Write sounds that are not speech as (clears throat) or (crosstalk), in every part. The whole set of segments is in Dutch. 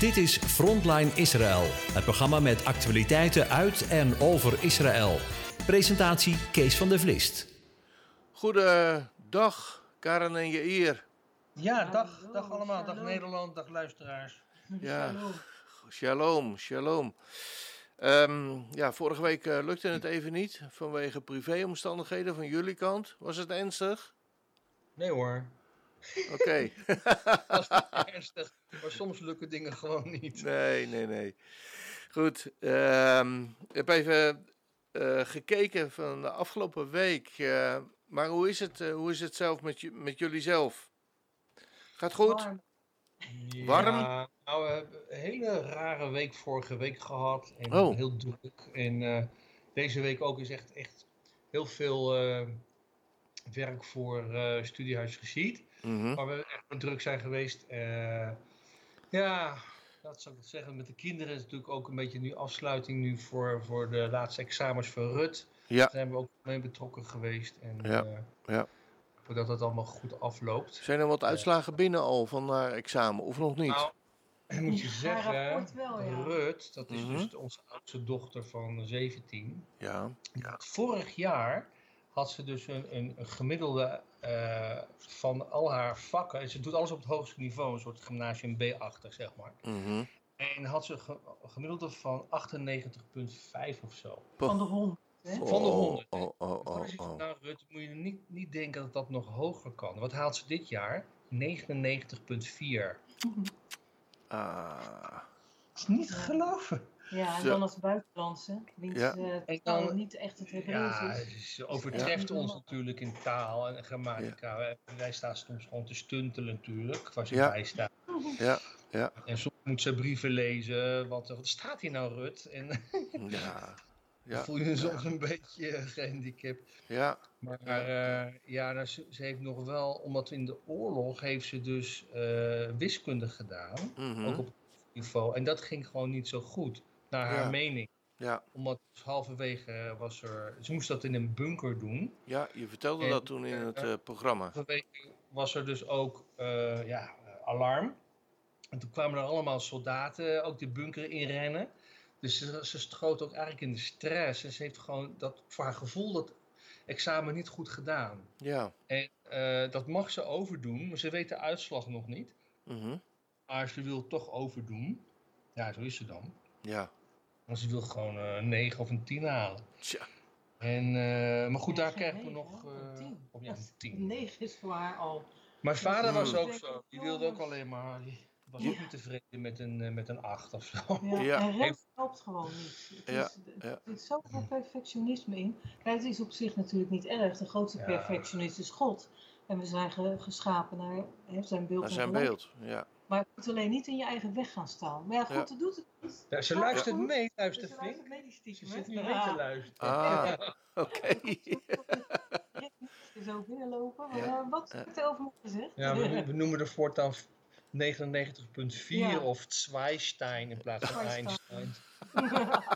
Dit is Frontline Israël, het programma met actualiteiten uit en over Israël. Presentatie Kees van der Vlist. Goedendag, Karen en Jair. Ja, dag, dag allemaal. Dag Nederland, dag luisteraars. Ja, shalom, shalom. Ehm, ja, vorige week eh, lukte het even niet vanwege privéomstandigheden van jullie kant. Was het ernstig? Nee hoor, Oké. (laughs) is niet ernstig. Maar soms lukken dingen (laughs) gewoon niet. nee, nee, nee. Goed. ehm, ik heb even eh, gekeken van de afgelopen week. eh, maar hoe is het, eh, hoe is het zelf met, met jullie zelf? Gaat goed? Warm. Warm? Ja, nou, we hebben een hele rare week vorige week gehad. En Oh. heel druk. En eh, deze week ook is echt, echt heel veel eh, werk voor eh Studiehuis Geschied. Mhm. Waar we echt druk zijn geweest. Ja, dat zou ik zeggen. Met de kinderen is het natuurlijk ook een beetje nu afsluiting nu voor, voor de laatste examens voor Rut. Ja, Daar zijn we ook mee betrokken geweest. En Ja, eh, ja. dat het allemaal goed afloopt. Zijn er wat uitslagen binnen al van haar examen of nog niet? Nou, ik (clears throat) moet je zeggen, rapport wel, ja. Rut, dat is Mhm. dus onze oudste dochter van 17. Ja. Vorig jaar had ze dus een, gemiddelde eh, van al haar vakken. En ze doet alles op het hoogste niveau, een soort gymnasium B-achtig, zeg maar. Mhm. En had ze ge- een gemiddelde van 98,5 of zo. Van de hond. Hè? Van de 100. Oh, oh, oh, oh, oh. Nou, Rut, moet je niet, niet denken dat dat nog hoger kan. Wat haalt ze dit jaar? 99,4. Ah. Dat is niet te geloven. Ja, en dan als buitenlandse. Wiens Ja. eh, taal dan- niet echt het Hebreeuws Ja, is. ze overtreft Ja. ons natuurlijk in taal en grammatica. Wij- Wij staan soms gewoon te stuntelen natuurlijk, waar ze Ja. bij staat. Ja, ja, En soms moet ze brieven lezen, want eh, wat staat hier nou Rut? En (laughs) ja. Ja, voel je je soms een beetje eh, gehandicapt. ja, Maar eh, ja, nou, ze, ze heeft nog wel, omdat in de oorlog heeft ze dus eh, wiskunde gedaan, mhm. ook op niveau. En dat ging gewoon niet zo goed, naar haar Ja. mening. ja, Omdat halverwege was er, ze moest dat in een bunker doen. ja, je vertelde En, dat toen in het eh, eh, programma. Vanwege was er dus ook eh, ja, eh, alarm. En toen kwamen er allemaal soldaten ook de bunker inrennen. Dus ze, ze schoot ook eigenlijk in de stress. En ze heeft gewoon dat, voor haar gevoel dat examen niet goed gedaan. Ja, En eh, dat mag ze overdoen, maar ze weet de uitslag nog niet. mhm. Maar ze wil toch overdoen. Ja, zo is ze dan. ja. Want ze wil gewoon eh, een 9 of een 10 halen. Tja, En, eh, maar goed, daar krijgen we negen, nog... eh, of ja, een is- 10. Een 9 is voor haar al. Mijn vader was ook zo. Die wilde ook alleen maar. Die was ook niet tevreden met een, eh, met een 8 of zo. Ja, Ja. En helpt gewoon niet. Het Ja, is, er ja. zit zoveel perfectionisme in. Kijk, het is op zich natuurlijk niet erg. De grootste Ja. perfectionist is God. En we zijn ge- geschapen naar hè, zijn beeld. naar en zijn beeld. Ja, Maar je moet alleen niet in je eigen weg gaan staan. Maar ja, God Ja. dat doet het niet. Ja, ze luistert goed. mee, Dus ze luistert mee die Ze zit nu mee te luisteren. ah, oké. Je zou binnenlopen. Maar eh, wat wordt er over me gezegd? Ja, we, we noemen er voortaan 99,4 Ja. of Zweistein in plaats van. Einstein. (laughs)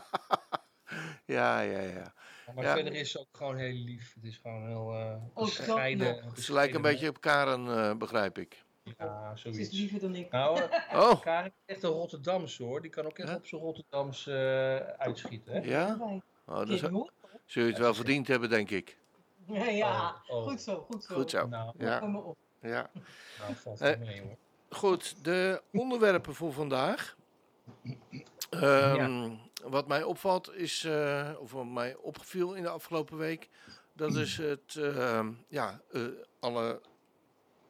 Ja, ja, ja. Maar Ja. verder is ze ook gewoon heel lief. Het is gewoon heel eh bescheiden. dat Ze lijken een beetje op Karen, eh, begrijp ik. Ja, Ze is zoiets. liever dan ik. Nou, (laughs) Oh, Karin is echt een Rotterdamse hoor. Die kan ook echt Ja? op zijn Rotterdamse eh, uitschieten. Hè? ja? Oh, zou hoor. zul je het wel verdiend hebben, denk ik. Ja, ja. Oh, oh. goed zo, goed zo. Goed zo. Nou, Ja, Kom maar op. ja. nou valt Eh, het mee hoor. Goed, de onderwerpen voor vandaag. Ehm, Wat mij opvalt is, eh, of wat mij opgeviel in de afgelopen week, dat is het, ehm, ja, eh, alle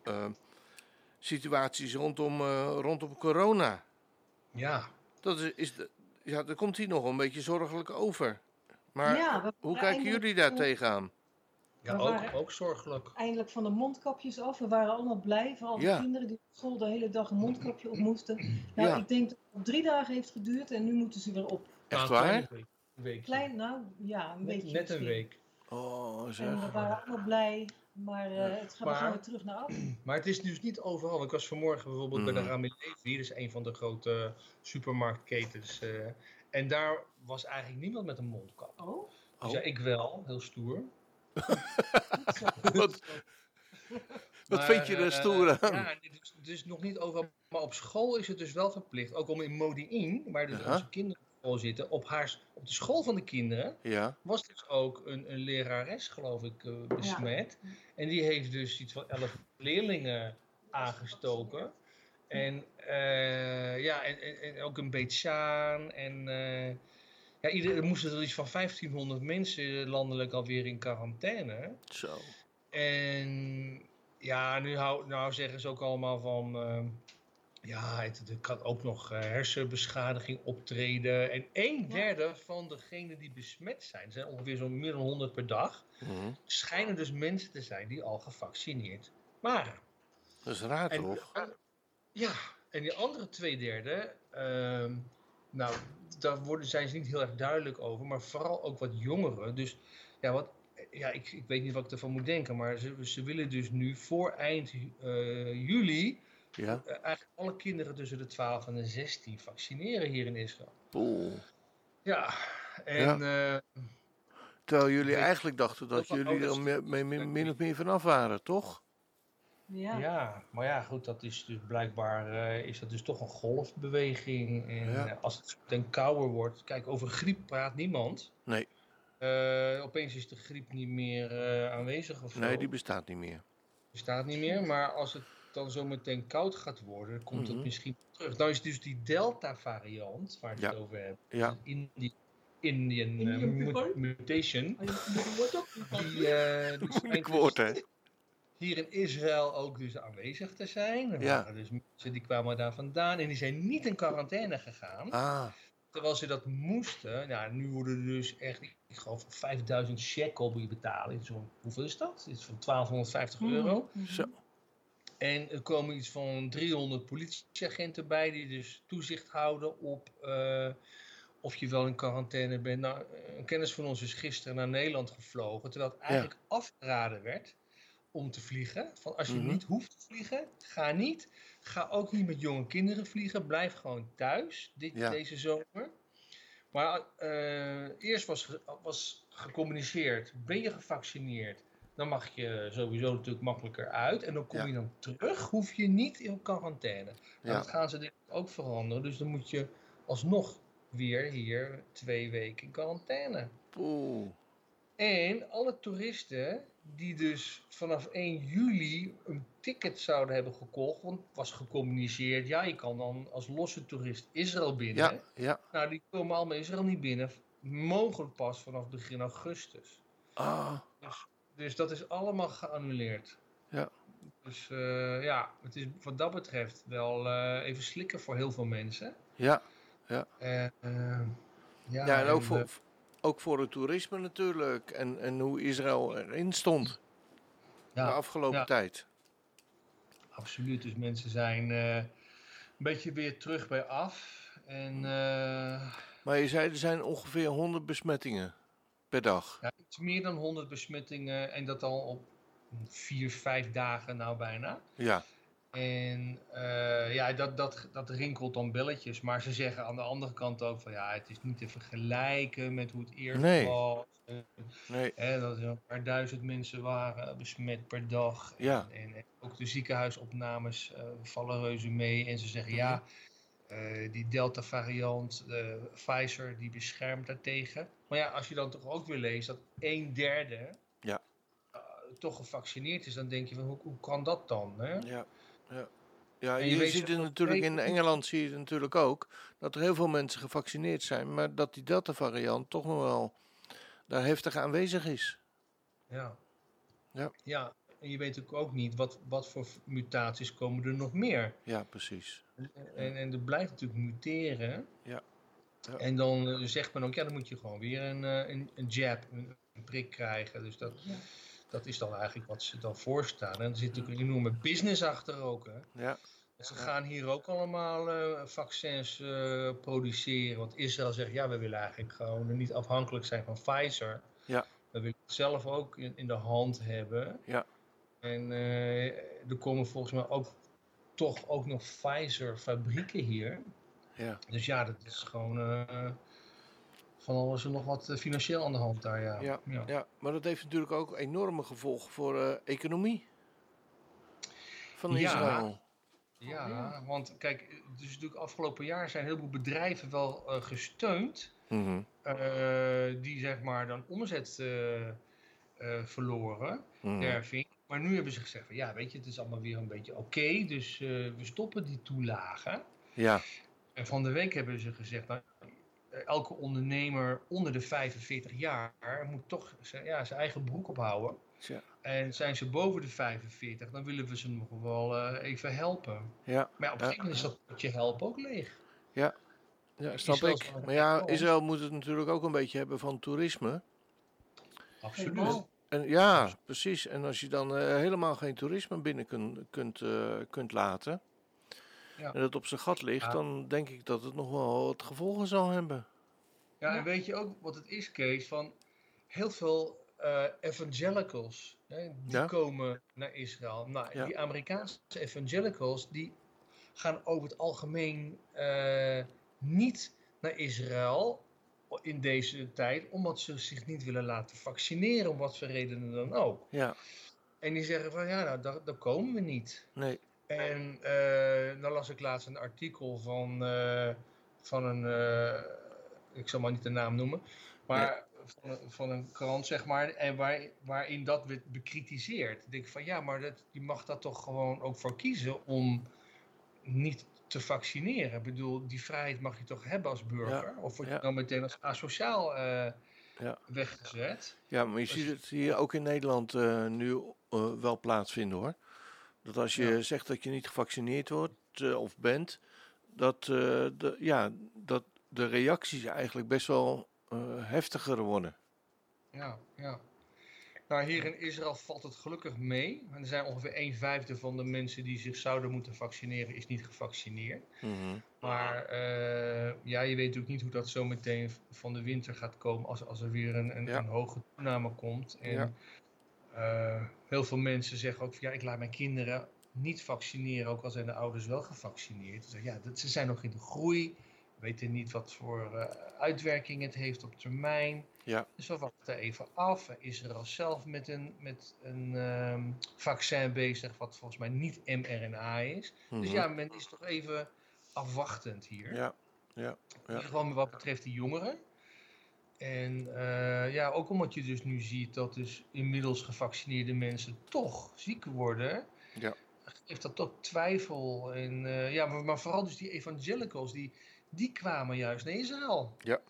ehm, situaties rondom, eh, rondom corona. Ja, Dat is, is de, ja, dat komt hier nog een beetje zorgelijk over. Maar Ja, hoe kijken jullie daar tegenaan? ja ook, ook zorgelijk. Eindelijk van de mondkapjes af. We waren allemaal blij. Vooral de Ja. kinderen die op school de hele dag een mondkapje op moesten. Nou, Ja. ik denk dat het drie dagen heeft geduurd en nu moeten ze weer op. Echt Nou, een waar? Een week. Klein, nou ja, een beetje. net een misschien. week. Oh, En we zeg. waren allemaal blij. Maar eh, het gaat Maar- weer terug naar af. (clears throat) Maar het is dus niet overal. Ik was vanmorgen bijvoorbeeld bij de Rami Levi, dat is een van de grote supermarktketens. eh, en daar was eigenlijk niemand met een mondkap. Oh, Dus Oh. ja, ik wel, heel stoer. (laughs) Wat, Wat Maar, vind je er eh, stoer aan? Ja, dus, dus nog niet overal. Maar op school is het dus wel verplicht. Ook om in Modi'in, waar dus onze kinderen school zitten, op, haar, op de school van de kinderen, Ja, was dus ook een, een lerares, geloof ik, eh, besmet. En die heeft dus iets van elf leerlingen aangestoken. En eh, ja, en, en, en ook een Beetsjaan. En eh, ja, ieder, er moesten er iets van 1500 mensen landelijk alweer in quarantaine. zo. En ja, nu hou, nou zeggen ze ook allemaal van. Ja, het, er kan ook nog eh, hersenbeschadiging optreden. En een derde van degenen die besmet zijn, zijn ongeveer zo'n meer dan 100 per dag, Mhm. schijnen dus mensen te zijn die al gevaccineerd waren. Dat is raar En, toch? ja, en die andere twee derde, ehm, nou, daar worden, zijn ze niet heel erg duidelijk over, maar vooral ook wat jongeren. Dus ja, wat, ja ik, ik weet niet wat ik ervan moet denken, maar ze, ze willen dus nu voor eind eh, juli Ja, eh, eigenlijk alle kinderen tussen de 12 en de 16 vaccineren hier in Israël. poeh. Ja, en eh, Terwijl jullie Weet- eigenlijk dachten dat Ook wel jullie er min of meer vanaf waren, toch? Ja. Ja, maar ja, goed, dat is dus blijkbaar eh, is dat dus toch een golfbeweging. En Ja. als het ten kouder wordt, kijk, over griep praat niemand. Nee. Eh, opeens is de griep niet meer eh, aanwezig of zo. Nee, die bestaat niet meer. bestaat niet meer. Maar als het dan zo meteen koud gaat worden, komt Mhm. het misschien terug. Nou is dus die Delta-variant, waar we Ja. het over hebben, Ja, in die Indian eh, Indian mutation, Oh, die, eh (laughs) die moeilijk schijnt woord, dus hè? hier in Israël ook dus aanwezig te zijn. Er Ja. waren dus mensen die kwamen daar vandaan en die zijn niet in quarantaine gegaan. Ah, Terwijl ze dat moesten. Nou, nu worden er dus echt, ik geloof 5000 shekel moet je betalen. Zo, hoeveel is dat? Iets van 1250 euro. Mhm. zo. En er komen iets van 300 politieagenten bij die dus toezicht houden op eh, of je wel in quarantaine bent. Nou, een kennis van ons is gisteren naar Nederland gevlogen, terwijl het eigenlijk afgeraden werd om te vliegen. Van als je Mhm. niet hoeft te vliegen, ga niet. Ga ook niet met jonge kinderen vliegen. Blijf gewoon thuis dit, Ja. deze zomer. Maar eh, eerst was, was gecommuniceerd, ben je gevaccineerd? Dan mag je sowieso natuurlijk makkelijker uit. En dan kom Ja. je dan terug, hoef je niet in quarantaine. Nou, Ja. Dat gaan ze denk ik ook veranderen. Dus dan moet je alsnog weer hier twee weken in quarantaine. Poeh. En alle toeristen die dus vanaf 1 juli een ticket zouden hebben gekocht, want het was gecommuniceerd, ja, je kan dan als losse toerist Israël binnen. Ja, ja. Nou, die komen allemaal Israël niet binnen, mogelijk pas vanaf begin augustus. Ah, Dus dat is allemaal geannuleerd. Ja. Dus eh, ja, het is wat dat betreft wel eh, even slikken voor heel veel mensen. ja. Eh, eh, ja, Ja, en ook voor, ook voor het toerisme natuurlijk. En, en hoe Israël erin stond ja, de afgelopen ja. tijd. Absoluut, dus mensen zijn een beetje weer terug bij af. En Maar je zei er zijn ongeveer 100 besmettingen per dag. ja, iets meer dan 100 besmettingen en dat al op vier, vijf dagen nou bijna. Ja, En eh, ja, dat, dat, dat rinkelt dan belletjes. Maar ze zeggen aan de andere kant ook van ja, het is niet te vergelijken met hoe het eerst Nee. was. Nee. Hè, dat er een paar duizend mensen waren besmet per dag. Ja. En, en ook de ziekenhuisopnames eh, vallen reuze mee. En ze zeggen ja, eh, die Delta-variant, de Pfizer, die beschermt daartegen. Maar ja, als je dan toch ook weer leest dat een derde Ja. eh, toch gevaccineerd is, dan denk je van hoe, hoe kan dat dan? Hè? Ja, ja. ja En je ziet het natuurlijk in Engeland zie je het natuurlijk ook dat er heel veel mensen gevaccineerd zijn, maar dat die Delta variant toch nog wel daar heftig aanwezig is. Ja. Ja. ja. En je weet natuurlijk ook niet wat, wat voor mutaties komen er nog meer. Ja, precies. En, en er blijft natuurlijk muteren. Ja. Ja. En dan eh, zegt men ook, ja, dan moet je gewoon weer een, eh, een, een jab, een, een prik krijgen. Dus dat, Ja. dat is dan eigenlijk wat ze dan voorstaan. En er zit natuurlijk een enorme business achter ook. Hè. Ja, Ze gaan hier ook allemaal eh, vaccins eh, produceren. Want Israël zegt, ja, we willen eigenlijk gewoon niet afhankelijk zijn van Pfizer. Ja. We willen het zelf ook in, in de hand hebben. Ja. En eh, er komen volgens mij ook toch ook nog Pfizer fabrieken hier. ja. Dus ja, dat is gewoon eh, van alles en nog wat eh, financieel aan de hand daar, ja. Ja, ja, maar dat heeft natuurlijk ook enorme gevolgen voor eh economie. van. Israël. Ja, ja. want kijk, dus natuurlijk afgelopen jaar zijn heel veel bedrijven wel gesteund. Mhm. die zeg maar dan omzet verloren, Mhm. derving. Maar nu hebben ze gezegd van ja, weet je, het is allemaal weer een beetje oké, dus eh, we stoppen die toelagen. Ja, En van de week hebben ze gezegd, nou, eh, elke ondernemer onder de 45 jaar moet toch zijn, ja, zijn eigen broek ophouden. tja. En zijn ze boven de 45, dan willen we ze nog wel eh, even helpen. ja, Maar ja, op een gegeven moment is dat potje help ook leeg. ja, snap Israël ik. Maar ja. Israël moet het natuurlijk ook een beetje hebben van toerisme. Absoluut. En ja, precies. En als je dan eh, helemaal geen toerisme binnen kun, kunt, eh, kunt laten, Ja. en het op zijn gat ligt, Ja. dan denk ik dat het nog wel wat gevolgen zal hebben. Ja, en weet je ook wat het is, Kees? Van heel veel eh, evangelicals, hè, die Ja. komen naar Israël. Nou, Ja. die Amerikaanse evangelicals, die gaan over het algemeen eh, niet naar Israël in deze tijd, omdat ze zich niet willen laten vaccineren, om wat voor redenen dan ook. Ja, En die zeggen van, ja, nou, daar, daar komen we niet. nee. En eh dan las ik laatst een artikel van, eh, van een, eh, ik zal maar niet de naam noemen, maar van, een- van een krant, zeg maar, en waar, waarin dat werd bekritiseerd. Ik denk van ja, maar dat, je mag daar toch gewoon ook voor kiezen om niet te vaccineren. Ik bedoel, die vrijheid mag je toch hebben als burger? Of word je ja. dan meteen als asociaal eh, Ja. weggezet? Ja, maar je ziet het hier ook in Nederland eh, nu eh, wel plaatsvinden hoor. Dat als je zegt dat je niet gevaccineerd wordt of bent, dat, de, ja, dat de reacties eigenlijk best wel heftiger worden. Ja, ja. Nou, hier in Israël valt het gelukkig mee. Er zijn ongeveer een vijfde van de mensen die zich zouden moeten vaccineren, is niet gevaccineerd. Mhm. Maar eh, ja, je weet natuurlijk niet hoe dat zo meteen van de winter gaat komen als, als er weer een, een, Ja. een hoge toename komt. En Ja. eh, heel veel mensen zeggen ook van ja, ik laat mijn kinderen niet vaccineren, ook al zijn de ouders wel gevaccineerd. Ja, dat, ze zijn nog in de groei, weten niet wat voor eh, uitwerking het heeft op termijn. Ja. Dus we wachten even af. Israël zelf met een, met een ehm, vaccin bezig, wat volgens mij niet mRNA is. Dus Mhm. ja, men is toch even afwachtend hier. Ja, In ieder geval wat betreft de jongeren. En eh, ja, ook omdat je dus nu ziet dat dus inmiddels gevaccineerde mensen toch ziek worden. Ja. Geeft dat toch twijfel. En, eh, ja, maar, maar vooral dus die evangelicals, die, die kwamen juist naar Israël. Ja.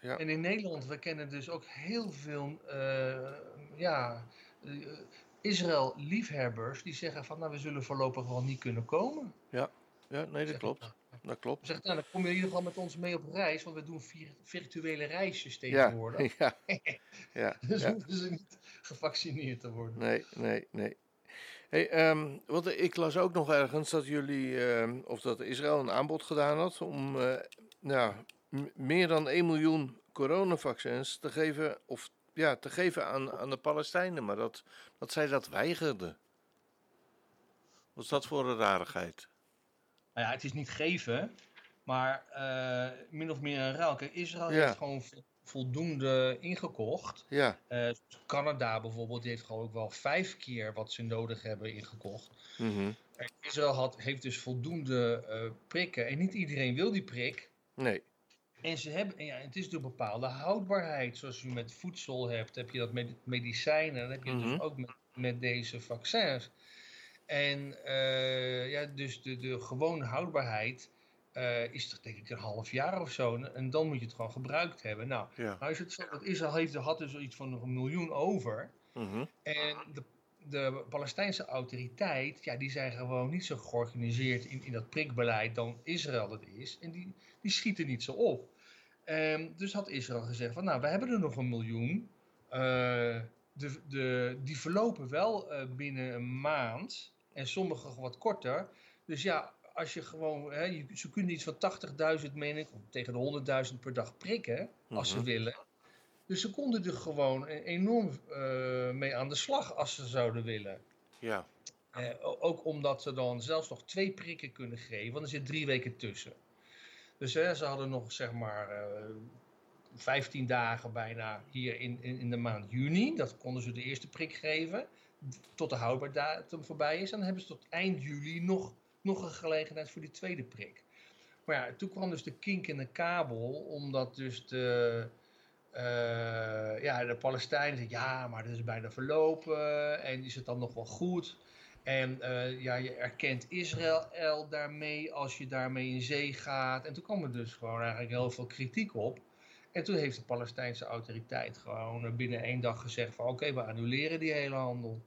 Ja. En in Nederland, we kennen dus ook heel veel eh, ja, eh, Israël-liefhebbers die zeggen van nou, we zullen voorlopig wel niet kunnen komen. ja, nee, dat klopt. nou, Dat klopt. Zeg, nou, dan kom je in ieder geval met ons mee op reis, want we doen vir- virtuele reisjes Ja, tegenwoordig. (laughs) ja, (laughs) ja, Dus ja. hoeven ze niet gevaccineerd te worden. Nee, nee, nee. Hey, ehm, want ik las ook nog ergens dat jullie, ehm, of dat Israël een aanbod gedaan had om eh, nou, meer dan 1 miljoen coronavaccins te geven, of, ja, te geven aan, aan de Palestijnen, maar dat, dat zij dat weigerden. Wat is dat voor een rarigheid? Nou ja, het is niet geven, maar eh, min of meer een ruil. Kijk, Israël Ja. heeft gewoon voldoende ingekocht. Ja, Eh, Canada bijvoorbeeld, die heeft gewoon ook wel vijf keer wat ze nodig hebben ingekocht. mhm. Israël had, heeft dus voldoende eh, prikken. En niet iedereen wil die prik. nee. En ze hebben, en ja, het is door bepaalde houdbaarheid. Zoals u met voedsel hebt, heb je dat met medicijnen. Dat heb je Mhm. dus ook met, met deze vaccins. En ja, dus de, de gewone houdbaarheid eh, is toch denk ik een half jaar of zo. En, dan moet je het gewoon gebruikt hebben. Nou, Ja. nou is het zo dat Israël heeft, had dus iets van nog een miljoen over. mhm. En de, de Palestijnse autoriteit, ja, die zijn gewoon niet zo georganiseerd in, in dat prikbeleid dan Israël dat is. En die, die schieten niet zo op. Ehm, dus had Israël gezegd van, nou, we hebben er nog een miljoen. Eh, de, de, die verlopen wel eh, binnen een maand. En sommige wat korter. Dus ja, als je gewoon, hè, je, ze kunnen iets van 80.000 meen ik, tegen de 100.000 per dag prikken, als ze Mhm. willen. Dus ze konden er gewoon e- enorm eh, mee aan de slag als ze zouden willen. Ja, Eh, ook omdat ze dan zelfs nog twee prikken kunnen geven, want er zit drie weken tussen. Dus hè, ze hadden nog zeg maar eh 15 dagen bijna hier in, in, in de maand juni. Dat konden ze de eerste prik geven. tot de houdbaardatum voorbij is, dan hebben ze tot eind juli nog, nog een gelegenheid voor die tweede prik. Maar ja, toen kwam dus de kink in de kabel, omdat dus de, uh, ja, de Palestijnen zeggen, ja, maar dat is bijna verlopen en is het dan nog wel goed? En uh, ja, je erkent Israël daarmee als je daarmee in zee gaat. En toen kwam er dus gewoon eigenlijk heel veel kritiek op. En toen heeft de Palestijnse autoriteit gewoon binnen één dag gezegd van oké, we annuleren die hele handel.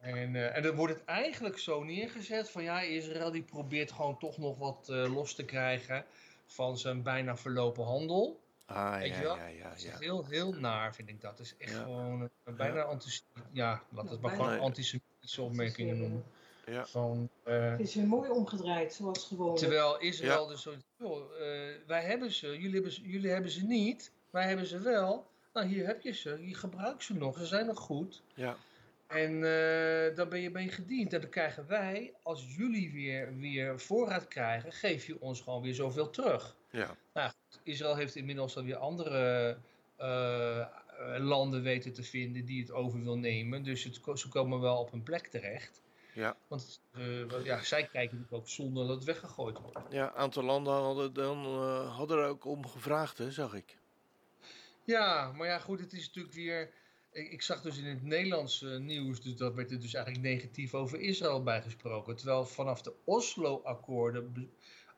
En, uh, en dan wordt het eigenlijk zo neergezet van ja, Israël die probeert gewoon toch nog wat uh, los te krijgen van zijn bijna verlopen handel. Ah, Weet ja, ja, ja, Dat is ja. heel, heel naar, vind ik dat. Het is echt Ja. gewoon uh, bijna anti... Ja, laat het maar bijna- gewoon antisemitische opmerkingen noemen. Ja. Van, eh, Het is weer mooi omgedraaid, zoals gewoon. terwijl Israël dus zo... joh, eh, wij hebben ze, jullie hebben ze, jullie hebben ze niet, wij hebben ze wel. Nou, hier heb je ze, je gebruikt ze nog, ze zijn nog goed. Ja. En eh, dan ben je, ben je gediend. En dan krijgen wij, als jullie weer, weer voorraad krijgen, geef je ons gewoon weer zoveel terug. Ja. Nou, Israël heeft inmiddels alweer andere eh, eh, landen weten te vinden die het over wil nemen. Dus het, ze komen wel op een plek terecht. Ja. Want ja, zij kijken natuurlijk ook zonder dat het weggegooid wordt. Ja, een aantal landen hadden, dan, hadden er ook om gevraagd, hè, zag ik. Ja, maar ja, goed, het is natuurlijk weer. Ik, ik zag dus in het Nederlands eh, nieuws, dus dat werd er dus eigenlijk negatief over Israël bijgesproken. Terwijl vanaf de Oslo-akkoorden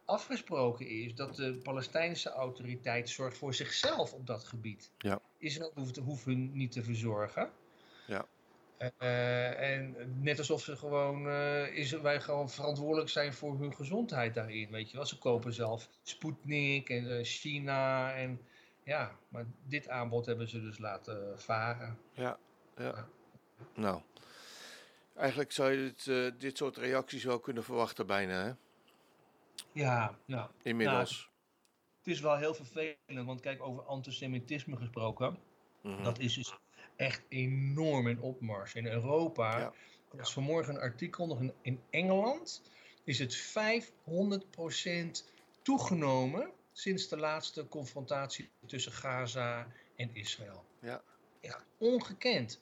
afgesproken is dat de Palestijnse autoriteit zorgt voor zichzelf op dat gebied. Ja. Israël hoeft, hoeft hun niet te verzorgen. Ja. Eh, en net alsof ze gewoon, eh, is, wij gewoon verantwoordelijk zijn voor hun gezondheid daarin. Weet je wel, ze kopen zelf Sputnik en China en ja, maar dit aanbod hebben ze dus laten varen. Ja, ja. Nou, eigenlijk zou je dit, eh, dit soort reacties wel kunnen verwachten bijna, hè? Ja, ja. Inmiddels. Het is wel heel vervelend, want kijk, over antisemitisme gesproken, Mhm. dat is dus echt enorm in opmars. In Europa, Ja. er was vanmorgen een artikel nog in, in Engeland, is het 500% toegenomen sinds de laatste confrontatie tussen Gaza en Israël. Ja. Ja, ongekend.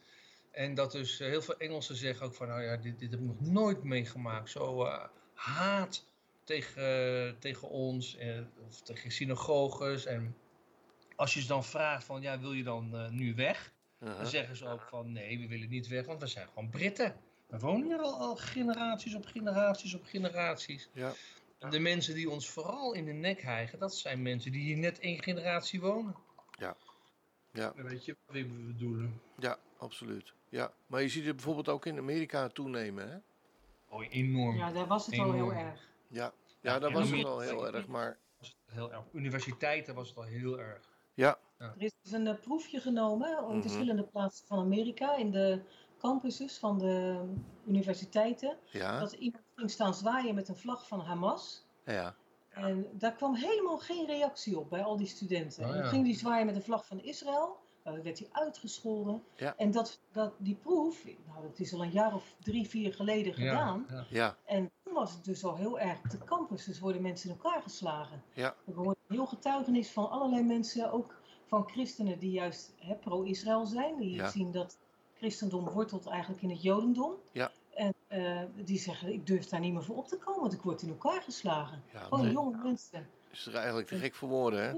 En dat dus eh, heel veel Engelsen zeggen ook van, nou ja, dit, dit heb ik nog nooit meegemaakt. Zo eh, haat tegen, tegen ons eh, of tegen synagoges. En als je ze dan vraagt van, ja, wil je dan eh, nu weg? Uh-huh. Dan zeggen ze ook van, nee, we willen niet weg, want we zijn gewoon Britten. We wonen hier al, al generaties op generaties op generaties. Ja. En de mensen die ons vooral in de nek hijgen, dat zijn mensen die hier net één generatie wonen. Ja. Dan weet je wat we bedoelen. ja, absoluut. Ja. Maar je ziet het bijvoorbeeld ook in Amerika toenemen, hè? Oh, enorm. Ja, daar was het al heel erg. Ja, ja Ja, dat en was het wel heel erg, maar... Was het heel erg. Universiteiten was het al heel erg. Ja, Er is dus een eh, proefje genomen in Mhm. verschillende plaatsen van Amerika, in de campuses van de universiteiten. ja, Dat iemand ging staan zwaaien met een vlag van Hamas. ja. En daar kwam helemaal geen reactie op bij al die studenten. Oh, En dan ja. ging die zwaaien met een vlag van Israël. Dan werd hij uitgescholden. Ja. En dat, dat, die proef, nou, dat is al een jaar of drie, vier geleden gedaan. Ja, En toen was het dus al heel erg op de campus. Dus worden mensen in elkaar geslagen. Ja. We hoorden heel getuigenis van allerlei mensen, ook van christenen die juist hè, pro-Israël zijn. Die Ja. zien dat christendom wortelt eigenlijk in het jodendom. Ja. En eh, die zeggen, ik durf daar niet meer voor op te komen, want ik word in elkaar geslagen. ja Gewoon nee, jonge mensen. is er eigenlijk te gek voor woorden, hè?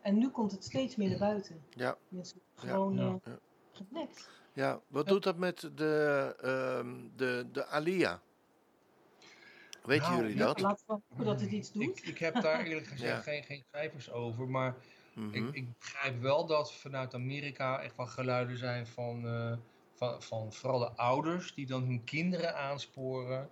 En nu komt het steeds meer naar buiten. Ja. Mensen gewoon Ja. eh, Ja. genekt. Ja, wat doet dat met de, ehm de, de Alia? Weten Nou, jullie dat? Laten we hopen dat het iets doet. Ik, ik heb daar eerlijk gezegd Ja. geen, geen cijfers over, maar Mhm. ik, ik begrijp wel dat vanuit Amerika echt wel geluiden zijn van, eh, van, van vooral de ouders die dan hun kinderen aansporen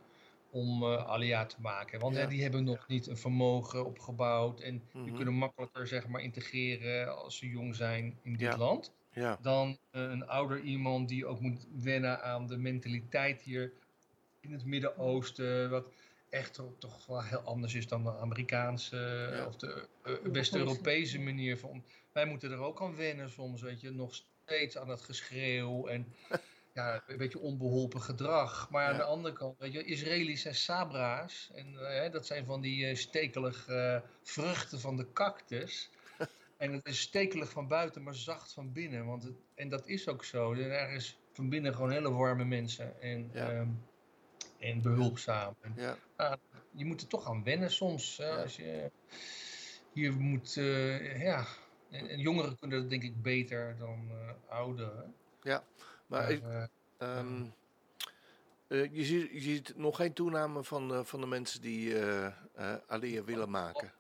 om eh alia te maken. Want Ja. hè, die hebben nog niet een vermogen opgebouwd en die Mhm. kunnen makkelijker zeg maar integreren als ze jong zijn in dit Ja. land. Ja, dan eh, een ouder iemand die ook moet wennen aan de mentaliteit hier in het Midden-Oosten, wat echt toch, toch wel heel anders is dan de Amerikaanse eh, Ja. of de eh, West-Europese manier van. Wij moeten er ook aan wennen soms, weet je, nog steeds aan het geschreeuw en (laughs) ja, een beetje onbeholpen gedrag. Maar aan de andere kant, weet je, Israëli's zijn sabra's en eh, hè, dat zijn van die eh, stekelige eh, vruchten van de cactus. (laughs) En het is stekelig van buiten, maar zacht van binnen. Want het, en dat is ook zo. Er is van binnen gewoon hele warme mensen. En, Ja. ehm, en behulpzaam. En, Ja, ah, je moet er toch aan wennen soms. Ja. Als je hier moet, eh, ja. En, en jongeren kunnen dat denk ik beter dan eh, ouderen. maar Maar, ik, eh, ehm, eh, je, ziet, je ziet nog geen toename van, van de mensen die Alia willen maken.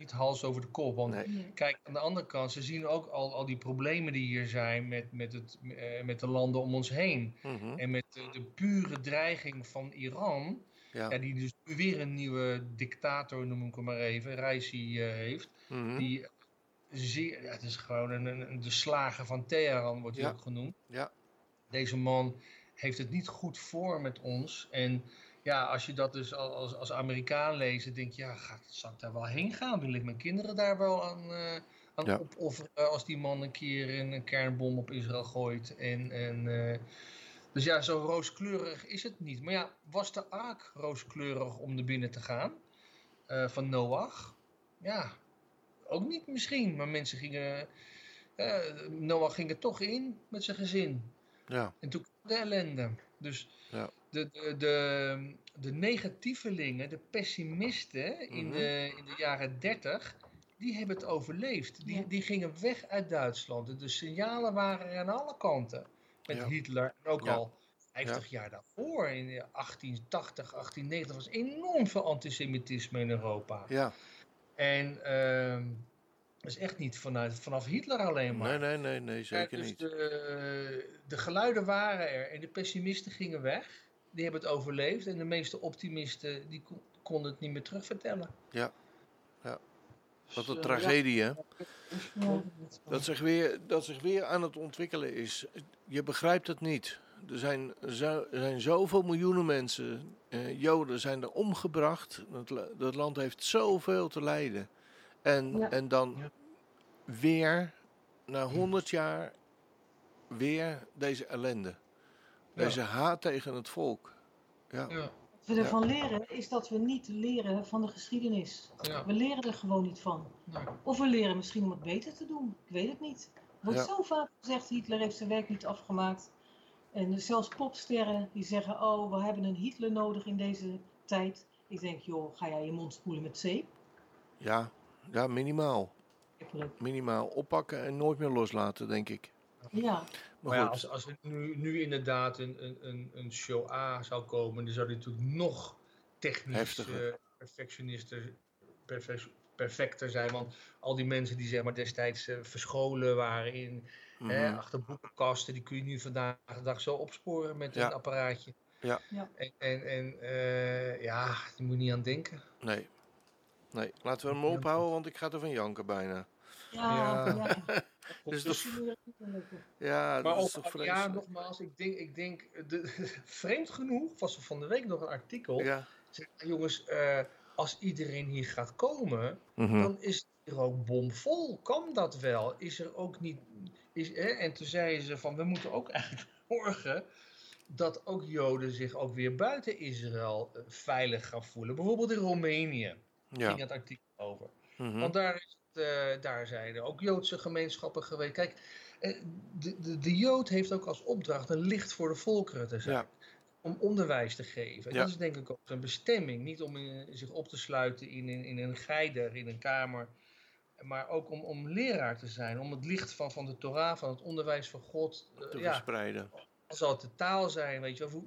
Niet hals over de kop. Want Nee. Nee. Kijk, aan de andere kant, ze zien ook al, al die problemen die hier zijn met, met, het, eh, met de landen om ons heen. Mhm, En met de, de pure dreiging van Iran, Ja. ja, die dus nu weer een nieuwe dictator, noem ik hem maar even, Raisi eh, heeft. mhm, Die zeer, ja, het is gewoon een, een, een- de slager van Teheran, wordt hij Ja. ook genoemd. Ja. Deze man heeft het niet goed voor met ons. En ja, als je dat dus al- als, als Amerikaan leest, denk je, ja, gaat, zal ik daar wel heen gaan? Wil ik mijn kinderen daar wel aan, eh, aan Ja. opofferen als die man een keer een, een kernbom op Israël gooit? En, en, eh, dus ja, zo rooskleurig is het niet. Maar ja, was de ark rooskleurig om er binnen te gaan? eh, van Noach? Ja, ook niet misschien. Maar mensen gingen... Noach ging er toch in met zijn gezin. ja, En toen kwam de ellende. Dus Ja. De, de, de, de negatievelingen, de pessimisten in, Mhm. de, in de jaren 30, die hebben het overleefd. Die, Ja. die gingen weg uit Duitsland. De signalen waren er aan alle kanten. Met Ja. Hitler. En ook Ja. al 50 jaar daarvoor, in de 1880, 1890, was enorm veel antisemitisme in Europa. ja. En ehm, dat is echt niet vanuit, vanaf Hitler alleen maar. Nee, nee, nee, nee, zeker Ja, dus niet. De, de geluiden waren er en de pessimisten gingen weg. Die hebben het overleefd. En de meeste optimisten die kon- konden het niet meer terugvertellen. Wat Dus, een eh, tragedie, hè? Ja. Dat zich, weer, dat zich weer aan het ontwikkelen is. Je begrijpt het niet. Er zijn, zo, er zijn zoveel miljoenen mensen, eh, Joden, zijn er omgebracht. Dat, dat land heeft zoveel te lijden. En, Ja. en dan Ja. weer, na honderd jaar, weer deze ellende. Deze haat tegen het volk. Ja, Ja, Wat we ervan leren is dat we niet leren van de geschiedenis. ja, We leren er gewoon niet van. Of we leren misschien om het beter te doen. Ik weet het niet. Er wordt Ja. zo vaak gezegd, Hitler heeft zijn werk niet afgemaakt. En zelfs popsterren die zeggen, oh, we hebben een Hitler nodig in deze tijd. Ik denk, joh, ga jij je mond spoelen met zeep? ja, ja minimaal. Minimaal oppakken en nooit meer loslaten, denk ik. Ja, Maar Maar ja, goed, als, als er nu, nu inderdaad een, een, een, een show A zou komen, dan zou die natuurlijk nog technisch eh, perfectionister, perfec- perfecter zijn. Want al die mensen die zeg maar destijds eh, verscholen waren in hè, mhm, achter boekenkasten, die kun je nu vandaag de dag zo opsporen met Ja. een apparaatje. Ja. Ja. En, en, en eh, ja, daar moet je niet aan denken. nee. Nee, laten we hem ophouden, want ik ga er van janken bijna. ja, Ja. Ja. Dus Dus- toch- Ja, Maar dat is ook, toch ja, nogmaals, ik denk, ik denk de, (laughs) vreemd genoeg was er van de week nog een artikel. Ja. Zeg, jongens, eh, als iedereen hier gaat komen, mhm, dan is het hier ook bomvol. Kan dat wel? Is er ook niet. Is, hè? En toen zeiden ze van we moeten ook (laughs) eigenlijk zorgen dat ook Joden zich ook weer buiten Israël eh, veilig gaan voelen. Bijvoorbeeld in Roemenië Ja. ging het artikel over. mhm, Want daar, is daar zijn er ook Joodse gemeenschappen geweest. Kijk, eh, de, de, de Jood heeft ook als opdracht een licht voor de volkeren te zijn. Ja. Om onderwijs te geven. En Ja. Dat is denk ik ook zijn bestemming. Niet om eh, zich op te sluiten in, in, in een geider, in een kamer. Maar ook om, om leraar te zijn. Om het licht van, van de Torah, van het onderwijs van God. eh, te ja, verspreiden. al zal het de taal zijn, weet je wel.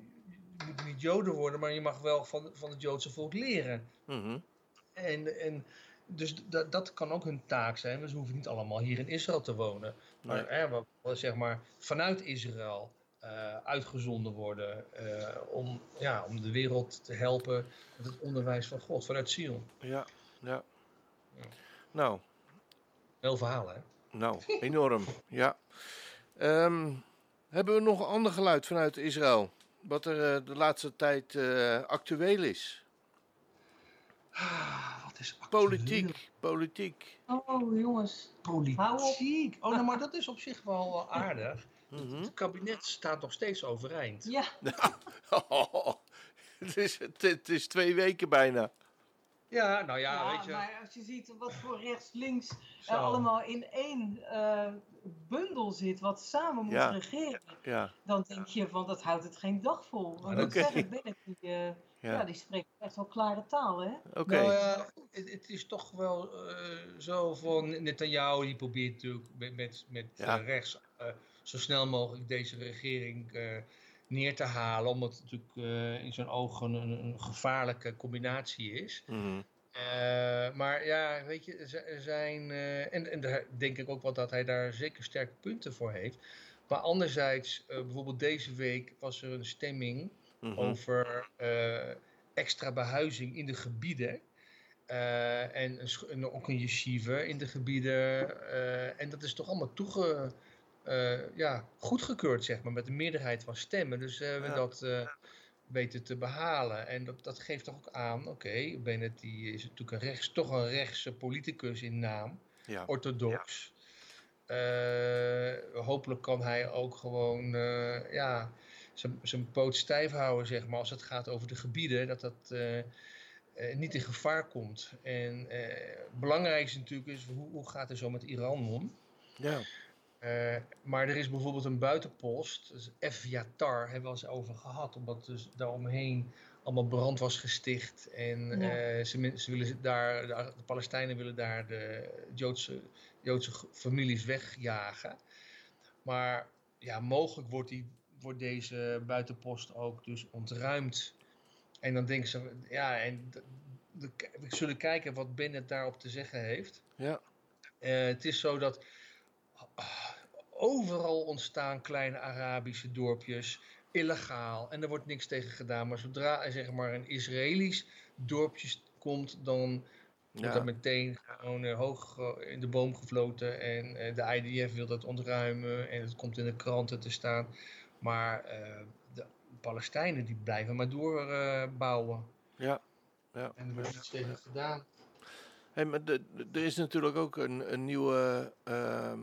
Je moet niet Joden worden, maar je mag wel van, van het Joodse volk leren. Mhm, En, en dus dat kan ook hun taak zijn. Dus we hoeven niet allemaal hier in Israël te wonen. Maar, Nee. we, zeg maar vanuit Israël eh, uitgezonden worden eh, om, ja, om de wereld te helpen met het onderwijs van God, vanuit Sion. Ja, ja. Ja. Nou, Heel verhaal, hè? nou, enorm. (laughs) Ja. Ehm, hebben we nog een ander geluid vanuit Israël? Wat er eh, de laatste tijd actueel is? Wat is actueel? Politiek, politiek. Oh, jongens. Hou op. Politiek. Oh, nou, maar dat is op zich wel wel aardig. Mhm. Het kabinet staat nog steeds overeind. Ja, (laughs) (laughs) het, is, het, het is twee weken bijna. Ja, nou ja, Ja, weet je. maar als je ziet wat voor rechts-links er allemaal in één eh, bundel zit, wat samen moet Ja. regeren, Ja, dan denk je van dat houdt het geen dag vol. Want dat zeg ik, Bennett, die, eh, ja. ja. die spreekt echt wel klare taal, hè? Oké. Nou ja, het, het is toch wel eh, zo van Netanyahu, die probeert natuurlijk met, met, met Ja. eh, rechts eh, zo snel mogelijk deze regering eh, neer te halen, omdat het natuurlijk eh, in zijn ogen een, een gevaarlijke combinatie is. Mhm. Eh, maar ja, weet je, er zi- er zijn. eh, en, en daar denk ik ook wel dat hij daar zeker sterke punten voor heeft. Maar anderzijds, eh, bijvoorbeeld deze week was er een stemming Mhm. over eh, extra behuizing in de gebieden. Eh, en, ook een yeshiva in de gebieden. eh, en dat is toch allemaal toege, eh, ja, goedgekeurd, zeg maar, met een meerderheid van stemmen. Dus we hebben Ja. dat weten te behalen. En dat, dat geeft toch ook aan, oké, Bennett die is natuurlijk een rechts, toch een rechtse politicus in naam Ja. orthodox. Hopelijk kan hij ook gewoon ja, zijn- poot stijf houden, zeg maar, als het gaat over de gebieden, dat dat eh, eh, niet in gevaar komt. En eh, het belangrijkste natuurlijk is, hoe, hoe gaat het zo met Iran om? Ja. Eh, maar er is bijvoorbeeld een buitenpost, dus Evyatar, hebben we al eens over gehad, omdat dus daaromheen allemaal brand was gesticht. En Ja. eh, ze, ze willen daar, de, de Palestijnen willen daar de Joodse, Joodse families wegjagen. Maar ja, mogelijk wordt, die, wordt deze buitenpost ook dus ontruimd. En dan denken ze, ja, en we zullen kijken wat Bennett daarop te zeggen heeft. Ja. Eh, het is zo dat ah, overal ontstaan kleine Arabische dorpjes, illegaal. En er wordt niks tegen gedaan. Maar zodra er zeg maar een Israëlisch dorpje komt, dan wordt dat meteen gewoon eh, hoog in de boom gefloten. En eh, de IDF wil dat ontruimen en het komt in de kranten te staan. Maar eh, de Palestijnen die blijven maar doorbouwen. Ja. Ja. en er wordt niets tegen gedaan. Hey, maar de- de- er is natuurlijk ook een, een nieuwe ehm,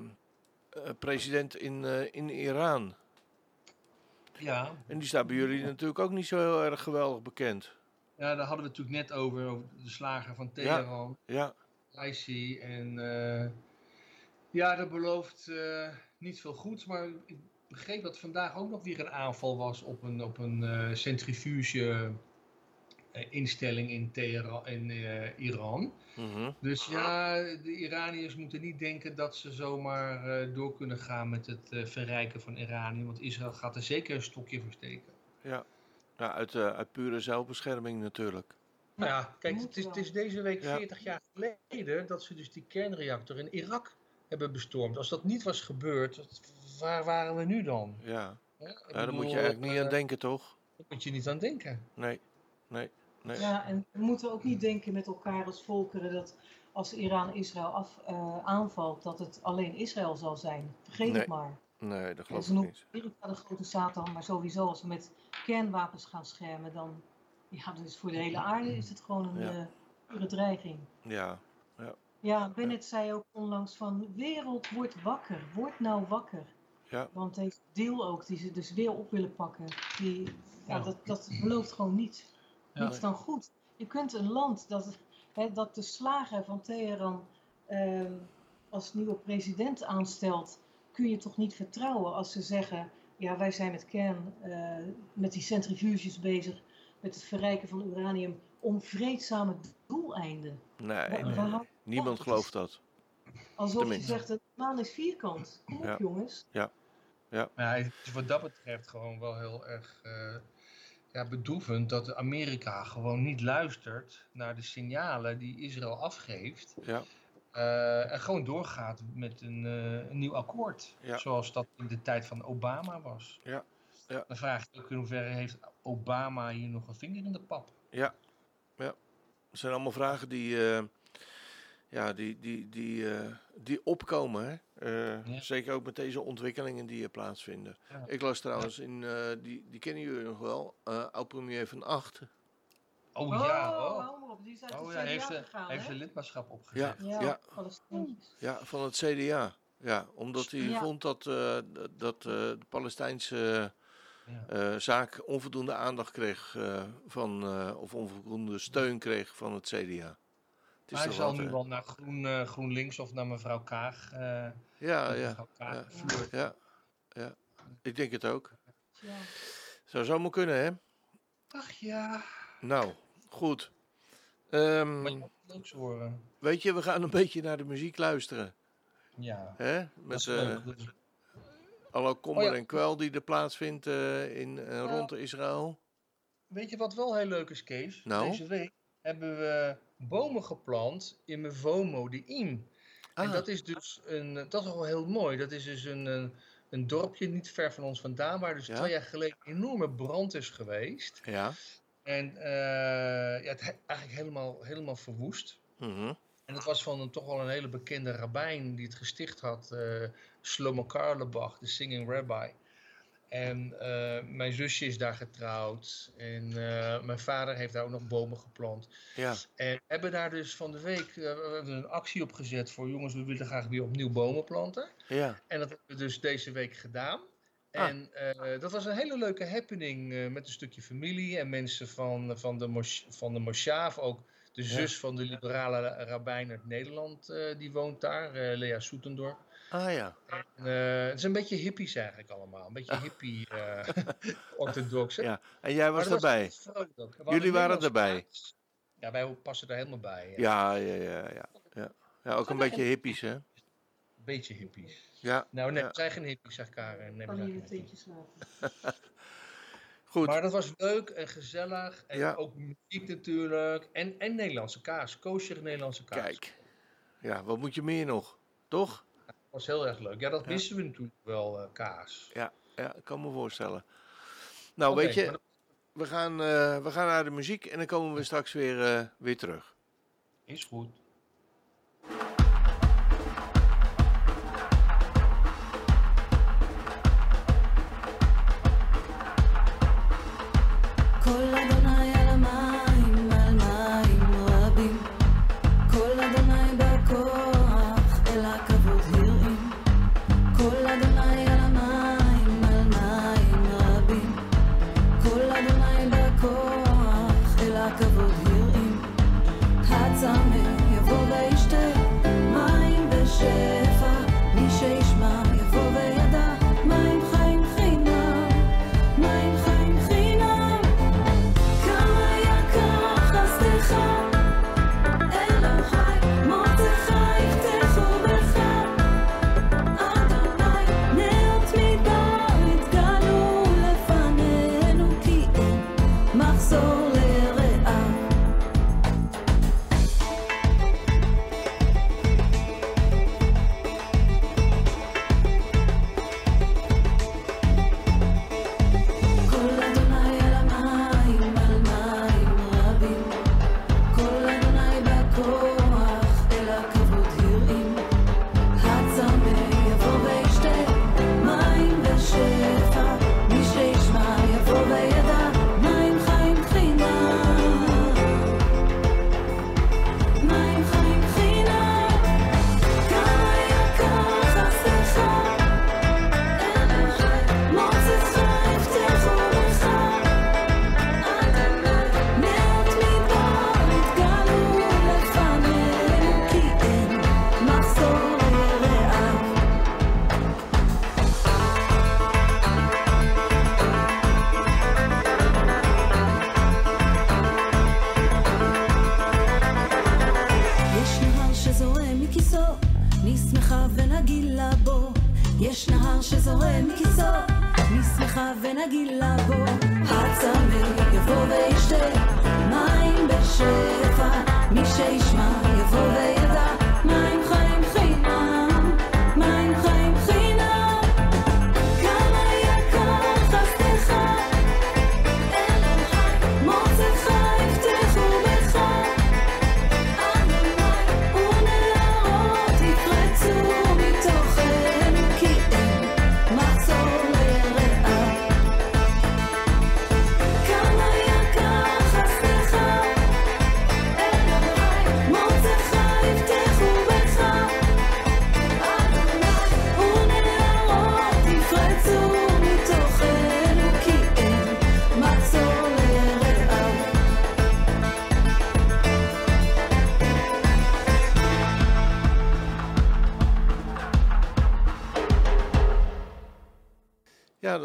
eh, president in, eh, in Iran. Ja, En die staat bij jullie natuurlijk ook niet zo heel erg geweldig bekend. Ja, daar hadden we het natuurlijk net over, over de slager van Teheran, Ja, Raisi. En ja, dat belooft niet veel goeds. Maar ik begreep dat vandaag ook nog weer een aanval was op een, op een eh, centrifuge eh, instelling in, Teheran, in eh, Iran. mhm. Dus ja, de Iraniërs moeten niet denken dat ze zomaar eh, door kunnen gaan met het eh, verrijken van Iranië. Want Israël gaat er zeker een stokje voor steken. ja. ja uit, eh, uit pure zelfbescherming natuurlijk. Nou ja, kijk, het is, het is deze week Ja. 40 jaar geleden dat ze dus die kernreactor in Irak hebben bestormd. Als dat niet was gebeurd, waar waren we nu dan? Ja, ja daar moet je eigenlijk niet eh, aan denken, toch? Daar moet je niet aan denken. Nee, nee, nee. Ja, en we moeten ook niet denken met elkaar als volkeren dat als Iran Israël af, eh, aanvalt, dat het alleen Israël zal zijn. Vergeet Nee. het maar. Nee, dat geloof ik niet. Amerika de grote Satan, maar sowieso als we met kernwapens gaan schermen, dan ja, dus voor de hele aarde is het gewoon een Ja. eh, pure dreiging. Ja, Ja, Bennett zei ook onlangs van wereld wordt wakker, word nou wakker. Ja. Want deze deal ook, die ze dus weer op willen pakken, die, ja, Ja. Dat, dat belooft gewoon niets. Ja. Niets dan goed. Je kunt een land dat, hè, dat de slager van Teheran ehm, als nieuwe president aanstelt, kun je toch niet vertrouwen als ze zeggen, ja wij zijn met kern, eh, met die centrifuges bezig, met het verrijken van uranium om vreedzame doeleinden. nee, Wa- nee, waar nee. houdt- Niemand gelooft dat. Alsof je zegt, de maan is vierkant. Kom op Ja. jongens. Maar ja, het is wat dat betreft gewoon wel heel erg eh, ja, bedroevend dat Amerika gewoon niet luistert naar de signalen die Israël afgeeft. Ja, eh, en gewoon doorgaat met een, eh, een nieuw akkoord. Ja. Zoals dat in de tijd van Obama was. Ja. Ja. Dan vraag ik ook in hoeverre heeft Obama hier nog een vinger in de pap? ja, ja. Het zijn allemaal vragen die, ja, die, die, die, eh, die opkomen. Hè? Eh, Ja. Zeker ook met deze ontwikkelingen die er plaatsvinden. Ja. Ik las trouwens in, eh, die, die kennen jullie nog wel, eh oud-premier van Acht. Oh, ja, oh. Die is uit Oh de ja, heeft gegaan, heeft ze lidmaatschap opgezegd. Ja, Ja, van het CDA. Ja, omdat hij Ja. vond dat, eh, dat eh, de Palestijnse Ja. eh, zaak onvoldoende aandacht kreeg eh, van, eh, of onvoldoende steun kreeg van het CDA. Is hij zal wat, nu wel naar Groen, eh, GroenLinks of naar mevrouw Kaag. eh, Ja, ja, Kaag ja. ja, ja. Ik denk het ook. Ja. Zou zomaar kunnen, hè? Ach ja. Nou, goed. Ehm, Maar je moet leuks horen. weet je, we gaan een beetje naar de muziek luisteren. Ja. Hè? Met is eh is- alle kommer Oh ja. en kwel die er plaatsvindt eh, in, eh, Ja. rond Israël. Weet je wat wel heel leuk is, Kees? Nou? Deze week hebben we bomen geplant in Mevomo, de Iem. En Ah. dat is dus een, dat is wel heel mooi. Dat is dus een, een, een dorpje niet ver van ons vandaan, waar dus Ja. twee jaar geleden een enorme brand is geweest. Ja. En eh, ja, het he- eigenlijk helemaal, helemaal verwoest. Mhm. En dat was van een, toch wel een hele bekende rabbijn die het gesticht had, eh Shlomo Karlebach, de Singing Rabbi. En eh, mijn zusje is daar getrouwd en eh, mijn vader heeft daar ook nog bomen geplant. Ja. En we hebben daar dus van de week eh, we hebben een actie op gezet voor jongens, we willen graag weer opnieuw bomen planten. Ja. En dat hebben we dus deze week gedaan. Ah. En dat was een hele leuke happening met een stukje familie en mensen van, van de, van de Moshav, ook de Ja. zus van de liberale rabbijn uit Nederland, die woont daar, Lea Soetendorp. Ah ja. En, eh, het is een beetje hippies eigenlijk allemaal, een beetje hippie (laughs) eh orthodox. hè? Ja. En jij was erbij. Jullie waren erbij. Ja, wij passen er helemaal bij. Ja, Ja. ja, ja, ja. Ja, ja ook een beetje hippies, hè? Beetje hippies. Ja. Nou, nee, Ja. zijn geen hippies, zegt Karen. Nee, Kan hier een slapen. (laughs) Goed. Maar dat was leuk en gezellig. En Ja. ook muziek natuurlijk. En, en Nederlandse kaas. Koosje Nederlandse kaas. Kijk. Ja, wat moet je meer nog? Toch? Was heel erg leuk. Ja, dat Ja. wisten we natuurlijk wel, eh, kaas. Ja, ik kan me voorstellen. Nou, weet je, we gaan, eh, we gaan naar de muziek en dan komen we straks weer, eh, weer terug. is goed. so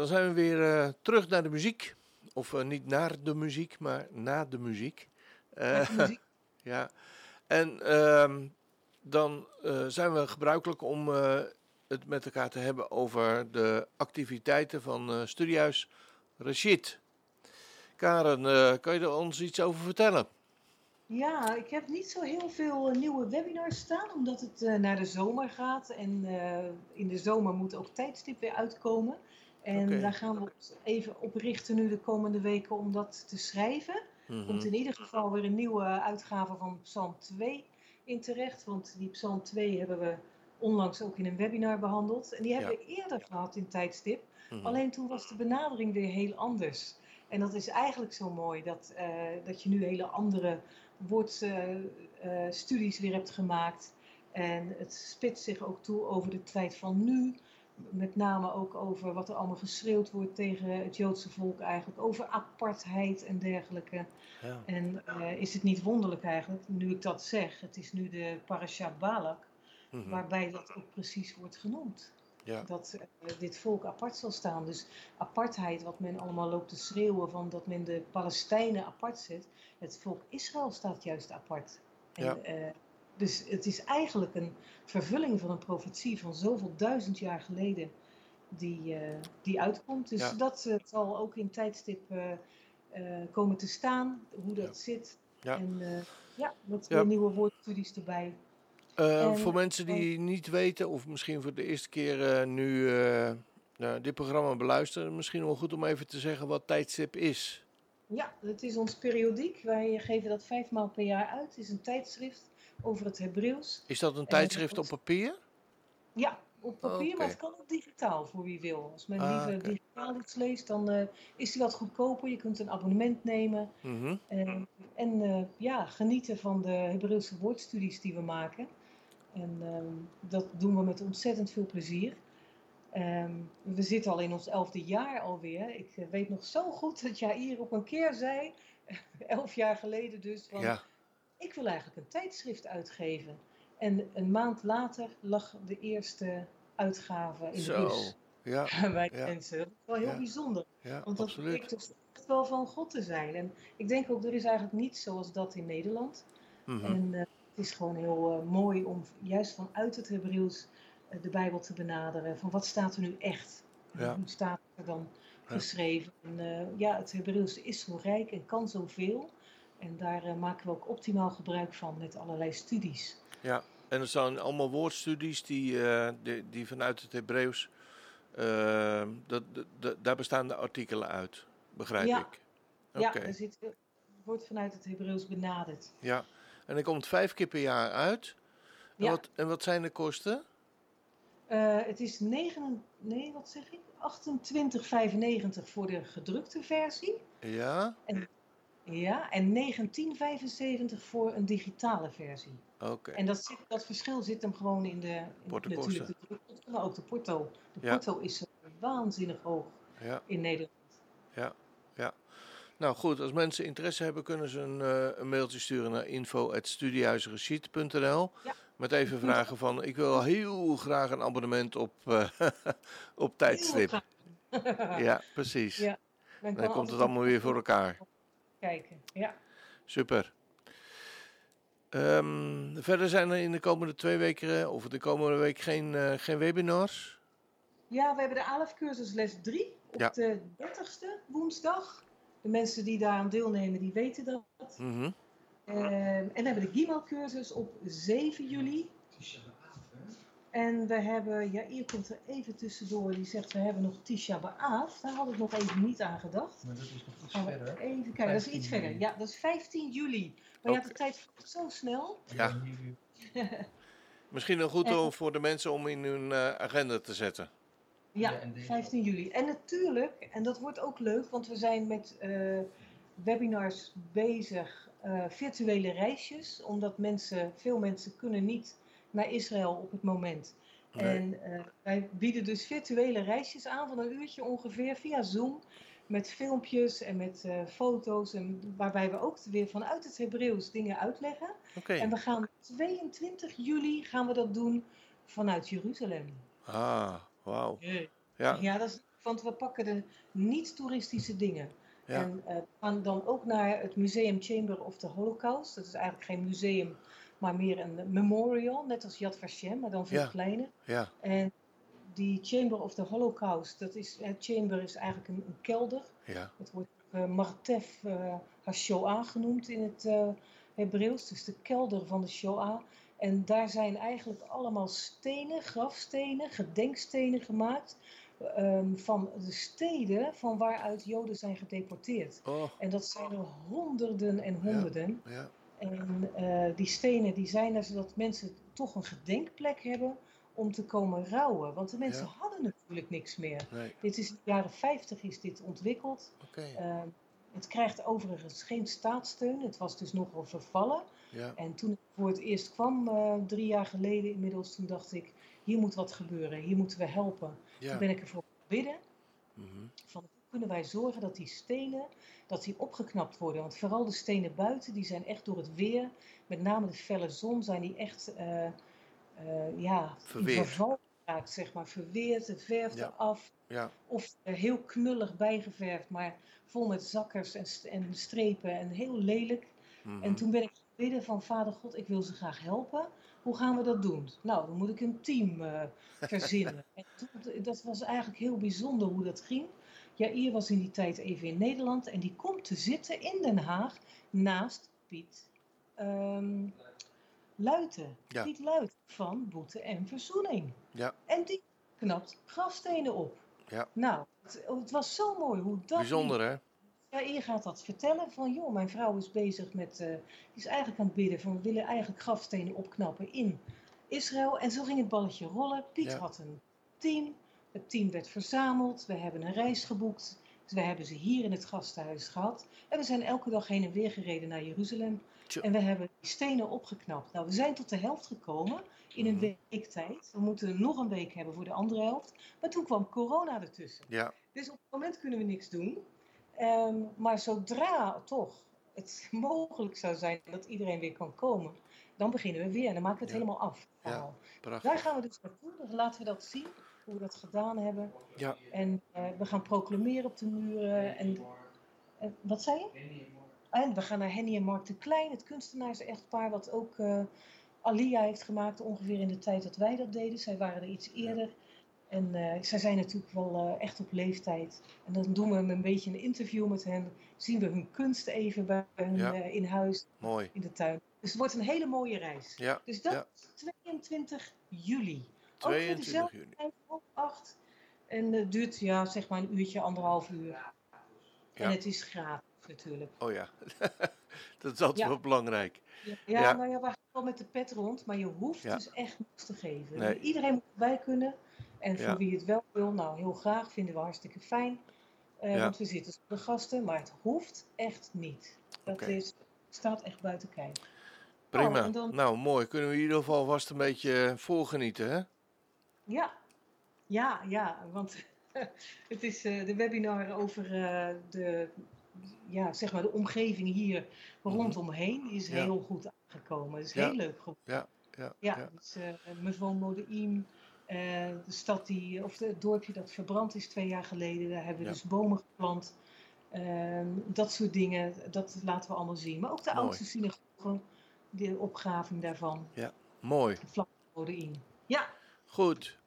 dan zijn we weer eh, terug naar de muziek. Of eh, niet naar de muziek, maar na de muziek. Eh, Met de muziek. (laughs) ja. En ehm, dan eh, zijn we gebruikelijk om eh, het met elkaar te hebben over de activiteiten van eh Studiehuis Rashid. Karen, eh, kan je er ons iets over vertellen? Ja, ik heb niet zo heel veel eh, nieuwe webinars staan, omdat het eh, naar de zomer gaat. En eh, in de zomer moet ook tijdstip weer uitkomen. En daar gaan we ons even op richten nu de komende weken om dat te schrijven. Er komt in ieder geval weer een nieuwe uitgave van Psalm 2 in terecht. Want die Psalm 2 hebben we onlangs ook in een webinar behandeld. En die hebben Ja. we eerder gehad in tijdstip. Mhm. Alleen toen was de benadering weer heel anders. En dat is eigenlijk zo mooi dat, eh, dat je nu hele andere woordstudies weer hebt gemaakt. En het spitst zich ook toe over de tijd van nu. Met name ook over wat er allemaal geschreeuwd wordt tegen het Joodse volk eigenlijk. Over apartheid en dergelijke. Ja. En eh, is het niet wonderlijk eigenlijk, nu ik dat zeg. Het is nu de parasha Balak, Mhm. waarbij dat ook precies wordt genoemd ja. dat eh, dit volk apart zal staan. Dus apartheid, wat men allemaal loopt te schreeuwen van dat men de Palestijnen apart zet. Het volk Israël staat juist apart. En, Ja. eh, dus het is eigenlijk een vervulling van een profetie van zoveel duizend jaar geleden die, eh, die uitkomt. Dus Ja. dat eh, zal ook in tijdstip eh, komen te staan, hoe dat Ja. zit. Ja. En ja, met nieuwe woordstudies erbij. En- voor mensen die niet weten, of misschien voor de eerste keer nu dit programma beluisteren, misschien wel goed om even te zeggen wat tijdstip is. Ja, het is ons periodiek. Wij geven dat vijf maal per jaar uit. Het is een tijdschrift over het Hebreeuws. Is dat een tijdschrift op papier? Ja, op papier, maar het kan ook digitaal voor wie wil. Als men Ah, liever digitaal iets leest, dan eh, is die wat goedkoper. Je kunt een abonnement nemen. Mhm. Eh, en eh, ja, genieten van de Hebreeuwse woordstudies die we maken. En ehm, dat doen we met ontzettend veel plezier. Ehm, we zitten al in ons elfde jaar alweer. Ik weet nog zo goed dat Jair op een keer zei, (laughs) elf jaar geleden dus, van Ja, ik wil eigenlijk een tijdschrift uitgeven. En een maand later lag de eerste uitgave in de zo. bus Ja, (laughs) bij de ja. mensen. Dat is wel heel Ja. bijzonder. ja Want dat blijkt dus echt wel van God te zijn. En ik denk ook, er is eigenlijk niets zoals dat in Nederland. Mhm. En eh, het is gewoon heel eh, mooi om juist vanuit het Hebreeuws eh, de Bijbel te benaderen. Van wat staat er nu echt? Ja. Hoe staat er dan Ja. geschreven? En, eh, ja, het Hebreeuws is zo rijk en kan zoveel. En daar eh, maken we ook optimaal gebruik van met allerlei studies. Ja, en er zijn allemaal woordstudies die, eh, die, die vanuit het Hebreeuws, eh, dat, dat- dat- daar bestaan de artikelen uit, begrijp Ja. ik. Ja, Oké. er zit, wordt vanuit het Hebreeuws benaderd. Ja, en hij komt vijf keer per jaar uit. En, Ja. wat, en wat zijn de kosten? Het is 9, nee, wat zeg ik? 28,95 voor de gedrukte versie. Ja, Ja, en 19,75 voor een digitale versie. oké. En dat, zit- dat verschil zit hem gewoon in de. Portokosten. natuurlijk de maar ook de porto. De Ja. porto is waanzinnig hoog Ja, in Nederland. ja, ja. Nou goed, als mensen interesse hebben, kunnen ze een, eh, een mailtje sturen naar info.studiehuisrecite.nl Ja. Met even vragen van, ik wil heel graag een abonnement op, eh, (laughs) op tijdstip. Ja, precies. Ja, Dan kan komt het allemaal weer voor elkaar. Kijken. Ja. Super. Ehm, verder zijn er in de komende twee weken, eh, of de komende week, geen, eh, geen webinars. ja, we hebben de ALEF-cursus les 3 op Ja. de 30ste woensdag. De mensen die daaraan deelnemen, die weten dat. Mhm. Ehm, en we hebben de Gimel-cursus op 7 juli. En we hebben, ja, hier komt er even tussendoor, die zegt we hebben nog Tisha B'Av. Daar had ik nog even niet aan gedacht. Maar dat is nog iets Gaan verder. even kijken, dat is 15 iets verder. Ja, dat is 15 juli. Maar ja, de tijd vliegt zo snel. Ja. (laughs) Misschien wel goed om voor de mensen om in hun eh, agenda te zetten. Ja, Ja, en deze 15 juli. En natuurlijk, en dat wordt ook leuk, want we zijn met eh, webinars bezig, eh, virtuele reisjes, omdat mensen, veel mensen kunnen niet naar Israël op het moment. Nee. En eh, wij bieden dus virtuele reisjes aan van een uurtje ongeveer via Zoom. Met filmpjes en met eh, foto's. En waarbij we ook weer vanuit het Hebreeuws dingen uitleggen. En we gaan 22 juli gaan we dat doen vanuit Jeruzalem. Ah, wauw. Ja, Ja, dat is want we pakken de niet-toeristische dingen. Ja. En eh, we gaan dan ook naar het Museum Chamber of the Holocaust. Dat is eigenlijk geen museum, maar meer een memorial, net als Yad Vashem, maar dan veel Ja. kleiner. Ja. En die Chamber of the Holocaust, dat is, het chamber is eigenlijk een, een kelder. Ja. Het wordt eh, Martef eh HaShoah genoemd in het eh Hebreeuws, dus de kelder van de Shoah. En daar zijn eigenlijk allemaal stenen, grafstenen, gedenkstenen gemaakt ehm, van de steden van waaruit Joden zijn gedeporteerd. Oh, En dat zijn er honderden en honderden. ja. En eh, die stenen die zijn er zodat mensen toch een gedenkplek hebben om te komen rouwen. Want de mensen Ja. hadden natuurlijk niks meer. Nee. Dit is in de jaren 50 is dit ontwikkeld. Oké. Eh, het krijgt overigens geen staatssteun. Het was dus nogal vervallen. Ja. En toen ik voor het eerst kwam, eh, drie jaar geleden inmiddels, toen dacht ik, hier moet wat gebeuren. Hier moeten we helpen. Ja. Toen ben ik ervoor gaan bidden Mhm. van kunnen wij zorgen dat die stenen dat die opgeknapt worden. Want vooral de stenen buiten, die zijn echt door het weer, met name de felle zon, zijn die echt eh, ja, in Verweerd. verval geraakt, zeg maar. Verweerd, het verft Ja. eraf. Ja. Of heel knullig bijgeverfd, maar vol met zakkers en, en strepen en heel lelijk. Mhm. En toen ben ik bidden van Vader God, ik wil ze graag helpen. Hoe gaan we dat doen? Nou, dan moet ik een team eh, verzinnen. (laughs) en toen- dat was eigenlijk heel bijzonder hoe dat ging. Jair was in die tijd even in Nederland en die komt te zitten in Den Haag naast Piet ehm Luiten. Ja. Piet Luiten van Boete en Verzoening. Ja. En die knapt grafstenen op. Ja. Nou, het, het was zo mooi hoe dat Bijzonder, hè? ja, je gaat dat vertellen van, joh, mijn vrouw is bezig met, die is eigenlijk aan het bidden van, we willen eigenlijk grafstenen opknappen in Israël. En zo ging het balletje rollen. Piet Ja. had een team, het team werd verzameld, we hebben een reis geboekt. Dus we hebben ze hier in het gastenhuis gehad. En we zijn elke dag heen en weer gereden naar Jeruzalem. En we hebben die stenen opgeknapt. Nou, we zijn tot de helft gekomen in een Mhm. week tijd. We moeten nog een week hebben voor de andere helft. Maar toen kwam corona ertussen. Ja. Dus op het moment kunnen we niks doen. Ehm, maar zodra toch het (laughs) mogelijk zou zijn dat iedereen weer kan komen, dan beginnen we weer en dan maken we het Ja. helemaal af. Ja. Daar gaan we dus naartoe. Dus laten we dat zien, hoe we dat gedaan hebben. Ja. En eh, we gaan proclameren op de muren. En, en- wat zei je? En we gaan naar Henny en Mark de Klein, het kunstenaars-echtpaar, wat ook eh Alia heeft gemaakt, ongeveer in de tijd dat wij dat deden. Zij waren er iets eerder. En eh, zij zijn natuurlijk wel eh, echt op leeftijd. En dan doen we een beetje een interview met hen. Zien we hun kunst even bij Ja. eh, in huis, Mooi. in de tuin. Dus het wordt een hele mooie reis. Ja. Dus dat Ja. is 22 juli. Ook voor 22 dezelfde juli. tijd, half acht. En het duurt ja, zeg maar een uurtje, anderhalf uur. Ja. En het is gratis natuurlijk. Oh ja. (laughs) dat is altijd Ja. wel belangrijk. Ja, ja, Ja. nou ja, we gaan wel met de pet rond, maar je hoeft Ja. dus echt niks te geven. Nee. Iedereen moet erbij kunnen. En voor Ja. wie het wel wil, nou heel graag, vinden we hartstikke fijn. Eh, Ja. Want we zitten de gasten, maar het hoeft echt niet. Dat is, staat echt buiten kijf. Prima. Oh, dan- Nou, mooi. Kunnen we in ieder geval vast een beetje voorgenieten, hè? Ja, ja, ja, want (laughs) het is eh, de webinar over eh, de, ja, zeg maar de omgeving hier rondomheen. Die is Mhm. Ja. heel goed aangekomen. Het is Ja. heel leuk geworden. Ja. Ja. Ja, ja. dus uh, Mevrouw Modeim, eh, de stad die, of het dorpje dat verbrand is twee jaar geleden, daar hebben we Ja. dus bomen geplant. Ehm, dat soort dingen, dat laten we allemaal zien. Maar ook de Mooi. oudste synagoge, de opgraving daarvan, Mooi. vlak. Ja, Goed.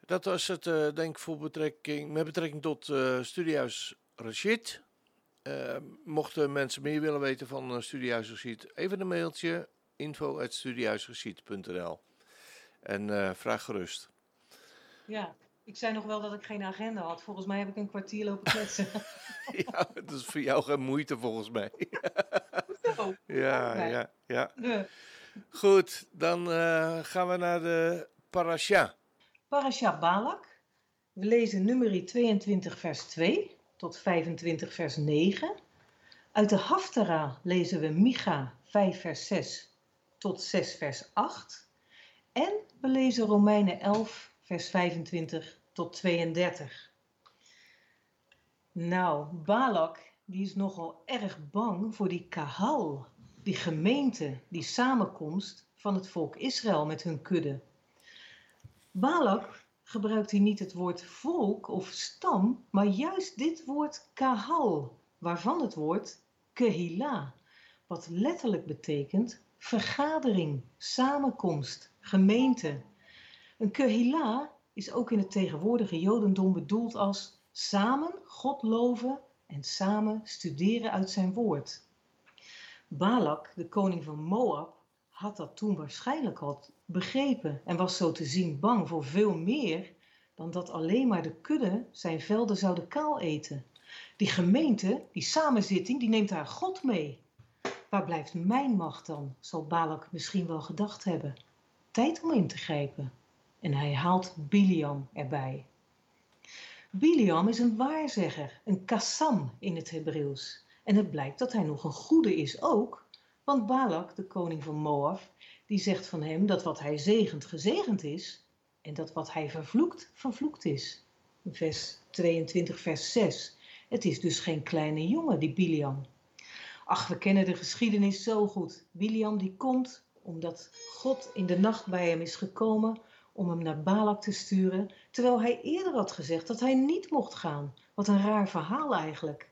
Dat was het, eh, denk ik, voor betrekking, met betrekking tot eh Studiehuis Rashid. Eh, mochten mensen meer willen weten van eh, Studiehuis Rashid, even een mailtje info.studiehuisrashid.nl En vraag gerust. ja. Ik zei nog wel dat ik geen agenda had. Volgens mij heb ik een kwartier lopen kletsen. (laughs) (laughs) ja, dat is voor jou geen moeite volgens mij. Ja, ja, ja. Goed, dan gaan we naar de parasha. Parasha Balak. We lezen nummerie 22 vers 2 tot 25 vers 9. Uit de Haftara lezen we Micha 5 vers 6 tot 6 vers 8. En we lezen Romeinen 11 vers 25 tot 32. Nou, Balak die is nogal erg bang voor die kahal, die gemeente, die samenkomst van het volk Israël met hun kudde. Balak gebruikt hij niet het woord volk of stam, maar juist dit woord kahal, waarvan het woord kehila, wat letterlijk betekent vergadering, samenkomst, gemeente. Een kehila is ook in het tegenwoordige Jodendom bedoeld als samen God loven en samen studeren uit zijn woord. Balak, de koning van Moab, had dat toen waarschijnlijk al begrepen en was zo te zien bang voor veel meer dan dat alleen maar de kudde zijn velden zouden kaal eten. Die gemeente, die samenzitting, die neemt haar God mee. Waar blijft mijn macht dan, zal Balak misschien wel gedacht hebben. Tijd om in te grijpen. En hij haalt Biliam erbij. Biliam is een waarzegger, een kassam in het Hebreeuws. En het blijkt dat hij nog een goede is ook, want Balak, de koning van Moab, die zegt van hem dat wat hij zegent gezegend is en dat wat hij vervloekt vervloekt is. Vers 22, vers 6. Het is dus geen kleine jongen, die Biliam. Ach, we kennen de geschiedenis zo goed. Biliam die komt omdat God in de nacht bij hem is gekomen om hem naar Balak te sturen, terwijl hij eerder had gezegd dat hij niet mocht gaan. Wat een raar verhaal eigenlijk.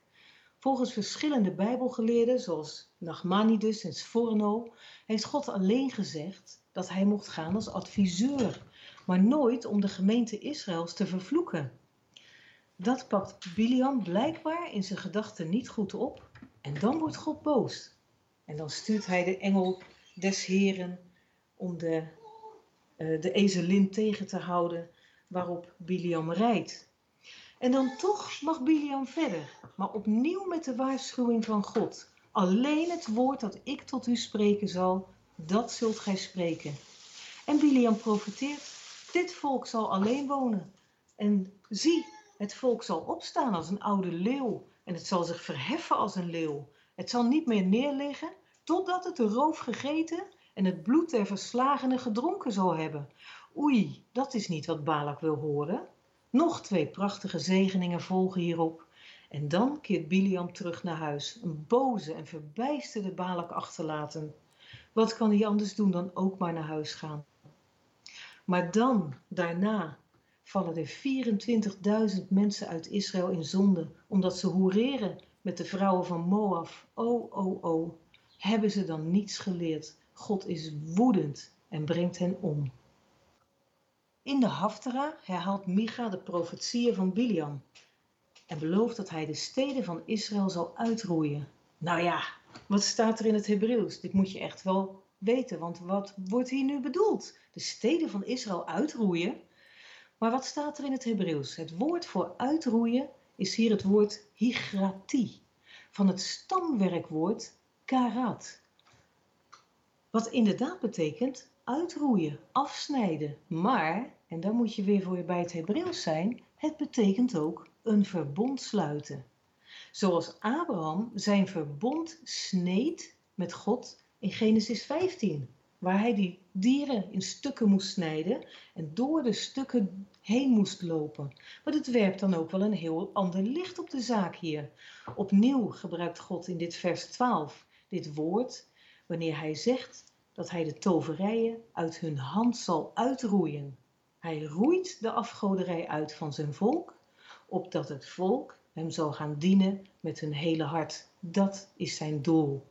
Volgens verschillende bijbelgeleerden, zoals Nachmanides en Sforno, heeft God alleen gezegd dat hij mocht gaan als adviseur, maar nooit om de gemeente Israëls te vervloeken. Dat pakt Biliam blijkbaar in zijn gedachten niet goed op en dan wordt God boos. En dan stuurt hij de engel des Heren om de, uh, de ezelin tegen te houden waarop Biliam rijdt. En dan toch mag Biliam verder, maar opnieuw met de waarschuwing van God. Alleen het woord dat ik tot u spreken zal, dat zult gij spreken. En Biliam profeteert, dit volk zal alleen wonen. En zie, het volk zal opstaan als een oude leeuw en het zal zich verheffen als een leeuw. Het zal niet meer neerliggen totdat het de roof gegeten en het bloed der verslagenen gedronken zal hebben. Oei, dat is niet wat Balak wil horen. Nog twee prachtige zegeningen volgen hierop. En dan keert Biliam terug naar huis, een boze en verbijsterde Balak achterlaten. Wat kan hij anders doen dan ook maar naar huis gaan? Maar dan, daarna, vallen er 24.000 mensen uit Israël in zonde, omdat ze hoereren met de vrouwen van Moab. O, o, o, hebben ze dan niets geleerd? God is woedend en brengt hen om. In de Haftara herhaalt Micha de profetieën van Biliam en belooft dat hij de steden van Israël zal uitroeien. Nou ja, wat staat er in het Hebreeuws? Dit moet je echt wel weten, want wat wordt hier nu bedoeld? De steden van Israël uitroeien? Maar wat staat er in het Hebreeuws? Het woord voor uitroeien is hier het woord higrati, van het stamwerkwoord karat. Wat inderdaad betekent uitroeien, afsnijden. Maar, en dan moet je weer voor je bij het Hebreeuws zijn, het betekent ook een verbond sluiten. Zoals Abraham zijn verbond sneed met God in Genesis 15, waar hij die dieren in stukken moest snijden en door de stukken heen moest lopen. Maar het werpt dan ook wel een heel ander licht op de zaak hier. Opnieuw gebruikt God in dit vers 12 dit woord wanneer hij zegt dat hij de toverijen uit hun hand zal uitroeien. Hij roeit de afgoderij uit van zijn volk, opdat het volk hem zal gaan dienen met hun hele hart. Dat is zijn doel.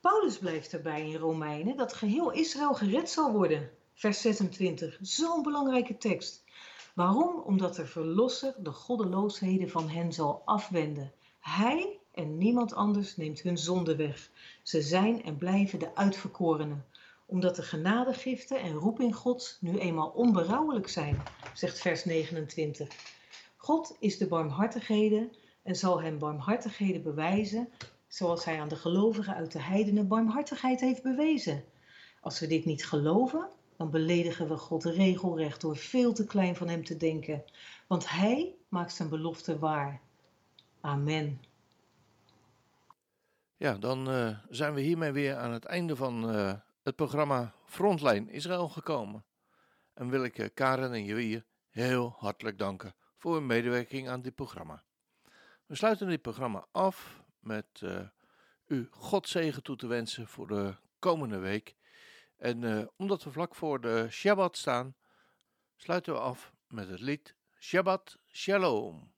Paulus blijft erbij in Romeinen dat geheel Israël gered zal worden. Vers 26, zo'n belangrijke tekst. Waarom? Omdat de verlosser de goddeloosheden van hen zal afwenden. Hij en niemand anders neemt hun zonde weg. Ze zijn en blijven de uitverkorenen, omdat de genadegiften en roeping Gods nu eenmaal onberouwelijk zijn, zegt vers 29. God is de barmhartigheden en zal hem barmhartigheden bewijzen, zoals hij aan de gelovigen uit de heidenen barmhartigheid heeft bewezen. Als we dit niet geloven, dan beledigen we God regelrecht door veel te klein van hem te denken, want hij maakt zijn belofte waar. Amen. Ja, dan uh, zijn we hiermee weer aan het einde van uh, het programma Frontline Israël gekomen. En wil ik uh, Karen en Jair heel hartelijk danken voor hun medewerking aan dit programma. We sluiten dit programma af met u God zegen toe te wensen voor de komende week. En omdat we vlak voor de Shabbat staan, sluiten we af met het lied Shabbat Shalom.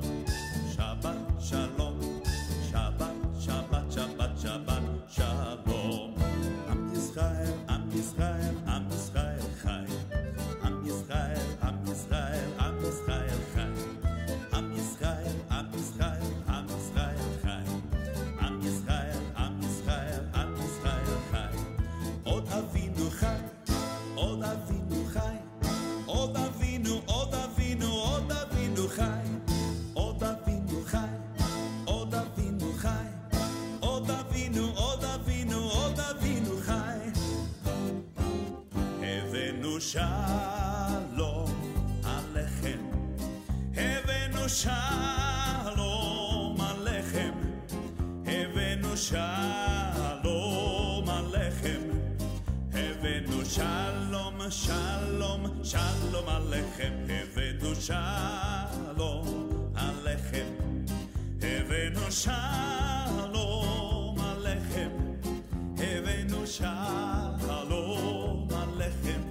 shalom alechem. Evenu shalom alechem. Evenu shalom alechem.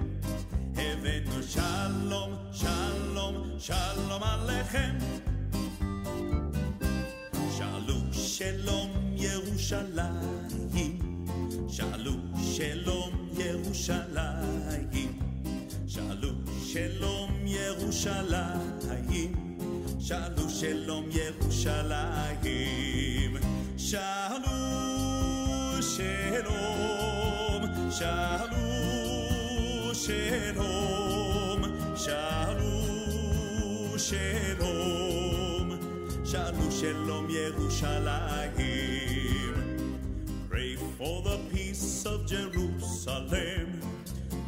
Evenu shalom, shalom, shalom alechem. Shalom, shalom, Yerushalayim. Shalom. ירושלים. שאלו שלום ירושלים, שאלו שלום, שאלו שלום, שאלו שלום, שאלו שלום ירושלים. Pray for the peace of Jerusalem.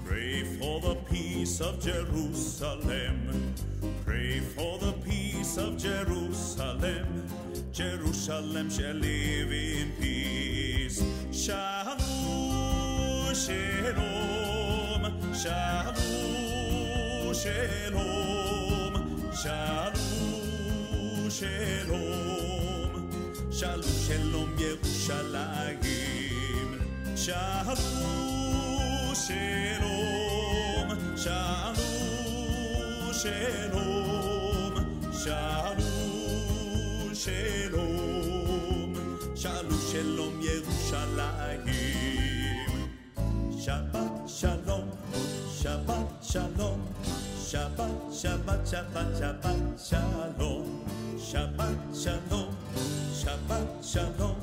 Pray for the peace of Jerusalem. of Jerusalem. Jerusalem shall live in peace. Shalom, shalom, shalom, shalom, shalom, shalom, shalom, shalom, Yerushalayim. Shalom, shalom, shalom, shalom, shalom, shalom, shalom, shalom, Yerushalayim. Shabbat shalom, Shabbat shalom, Shabbat, Shabbat, Shabbat, Shabbat shalom, Shabbat shalom, Shabbat shalom,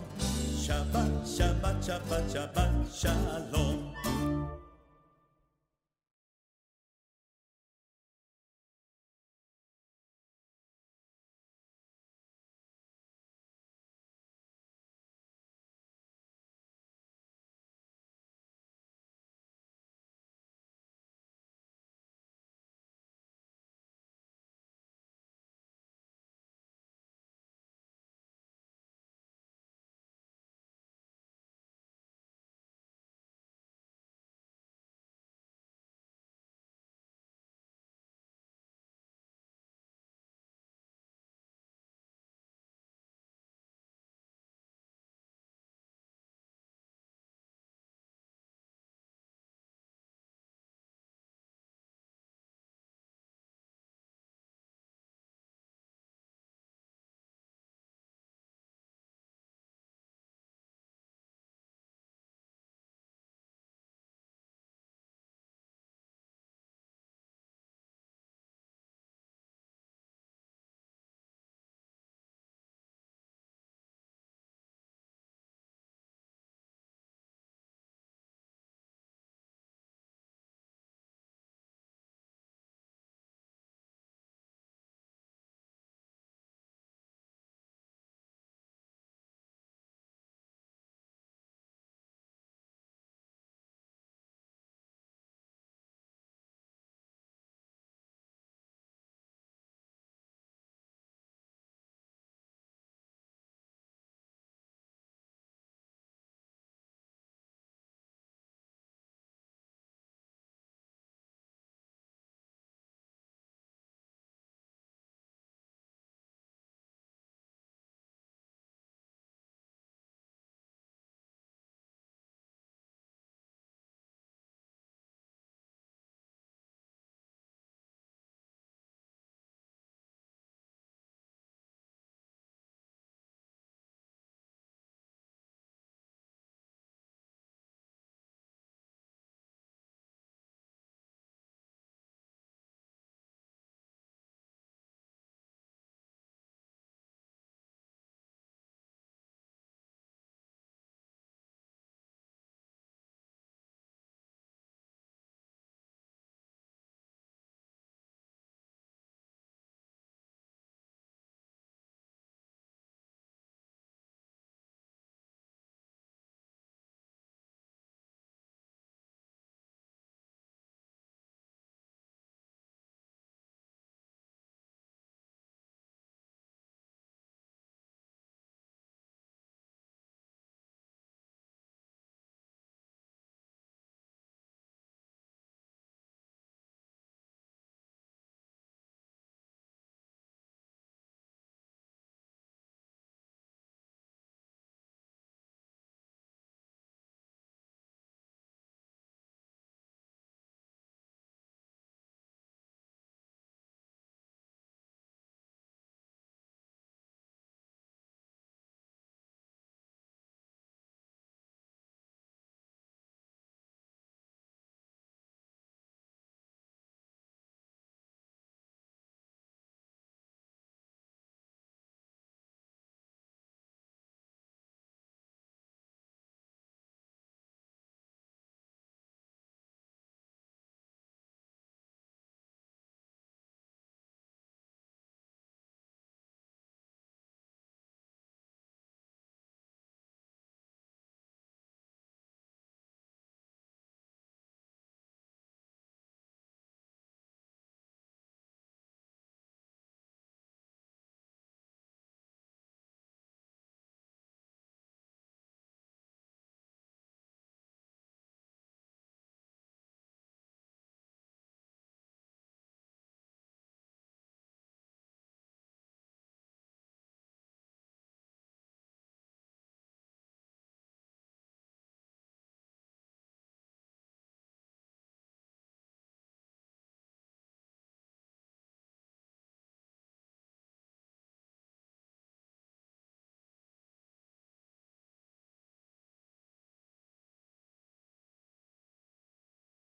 Shabbat, Shabbat, Shabbat, Shabbat shalom.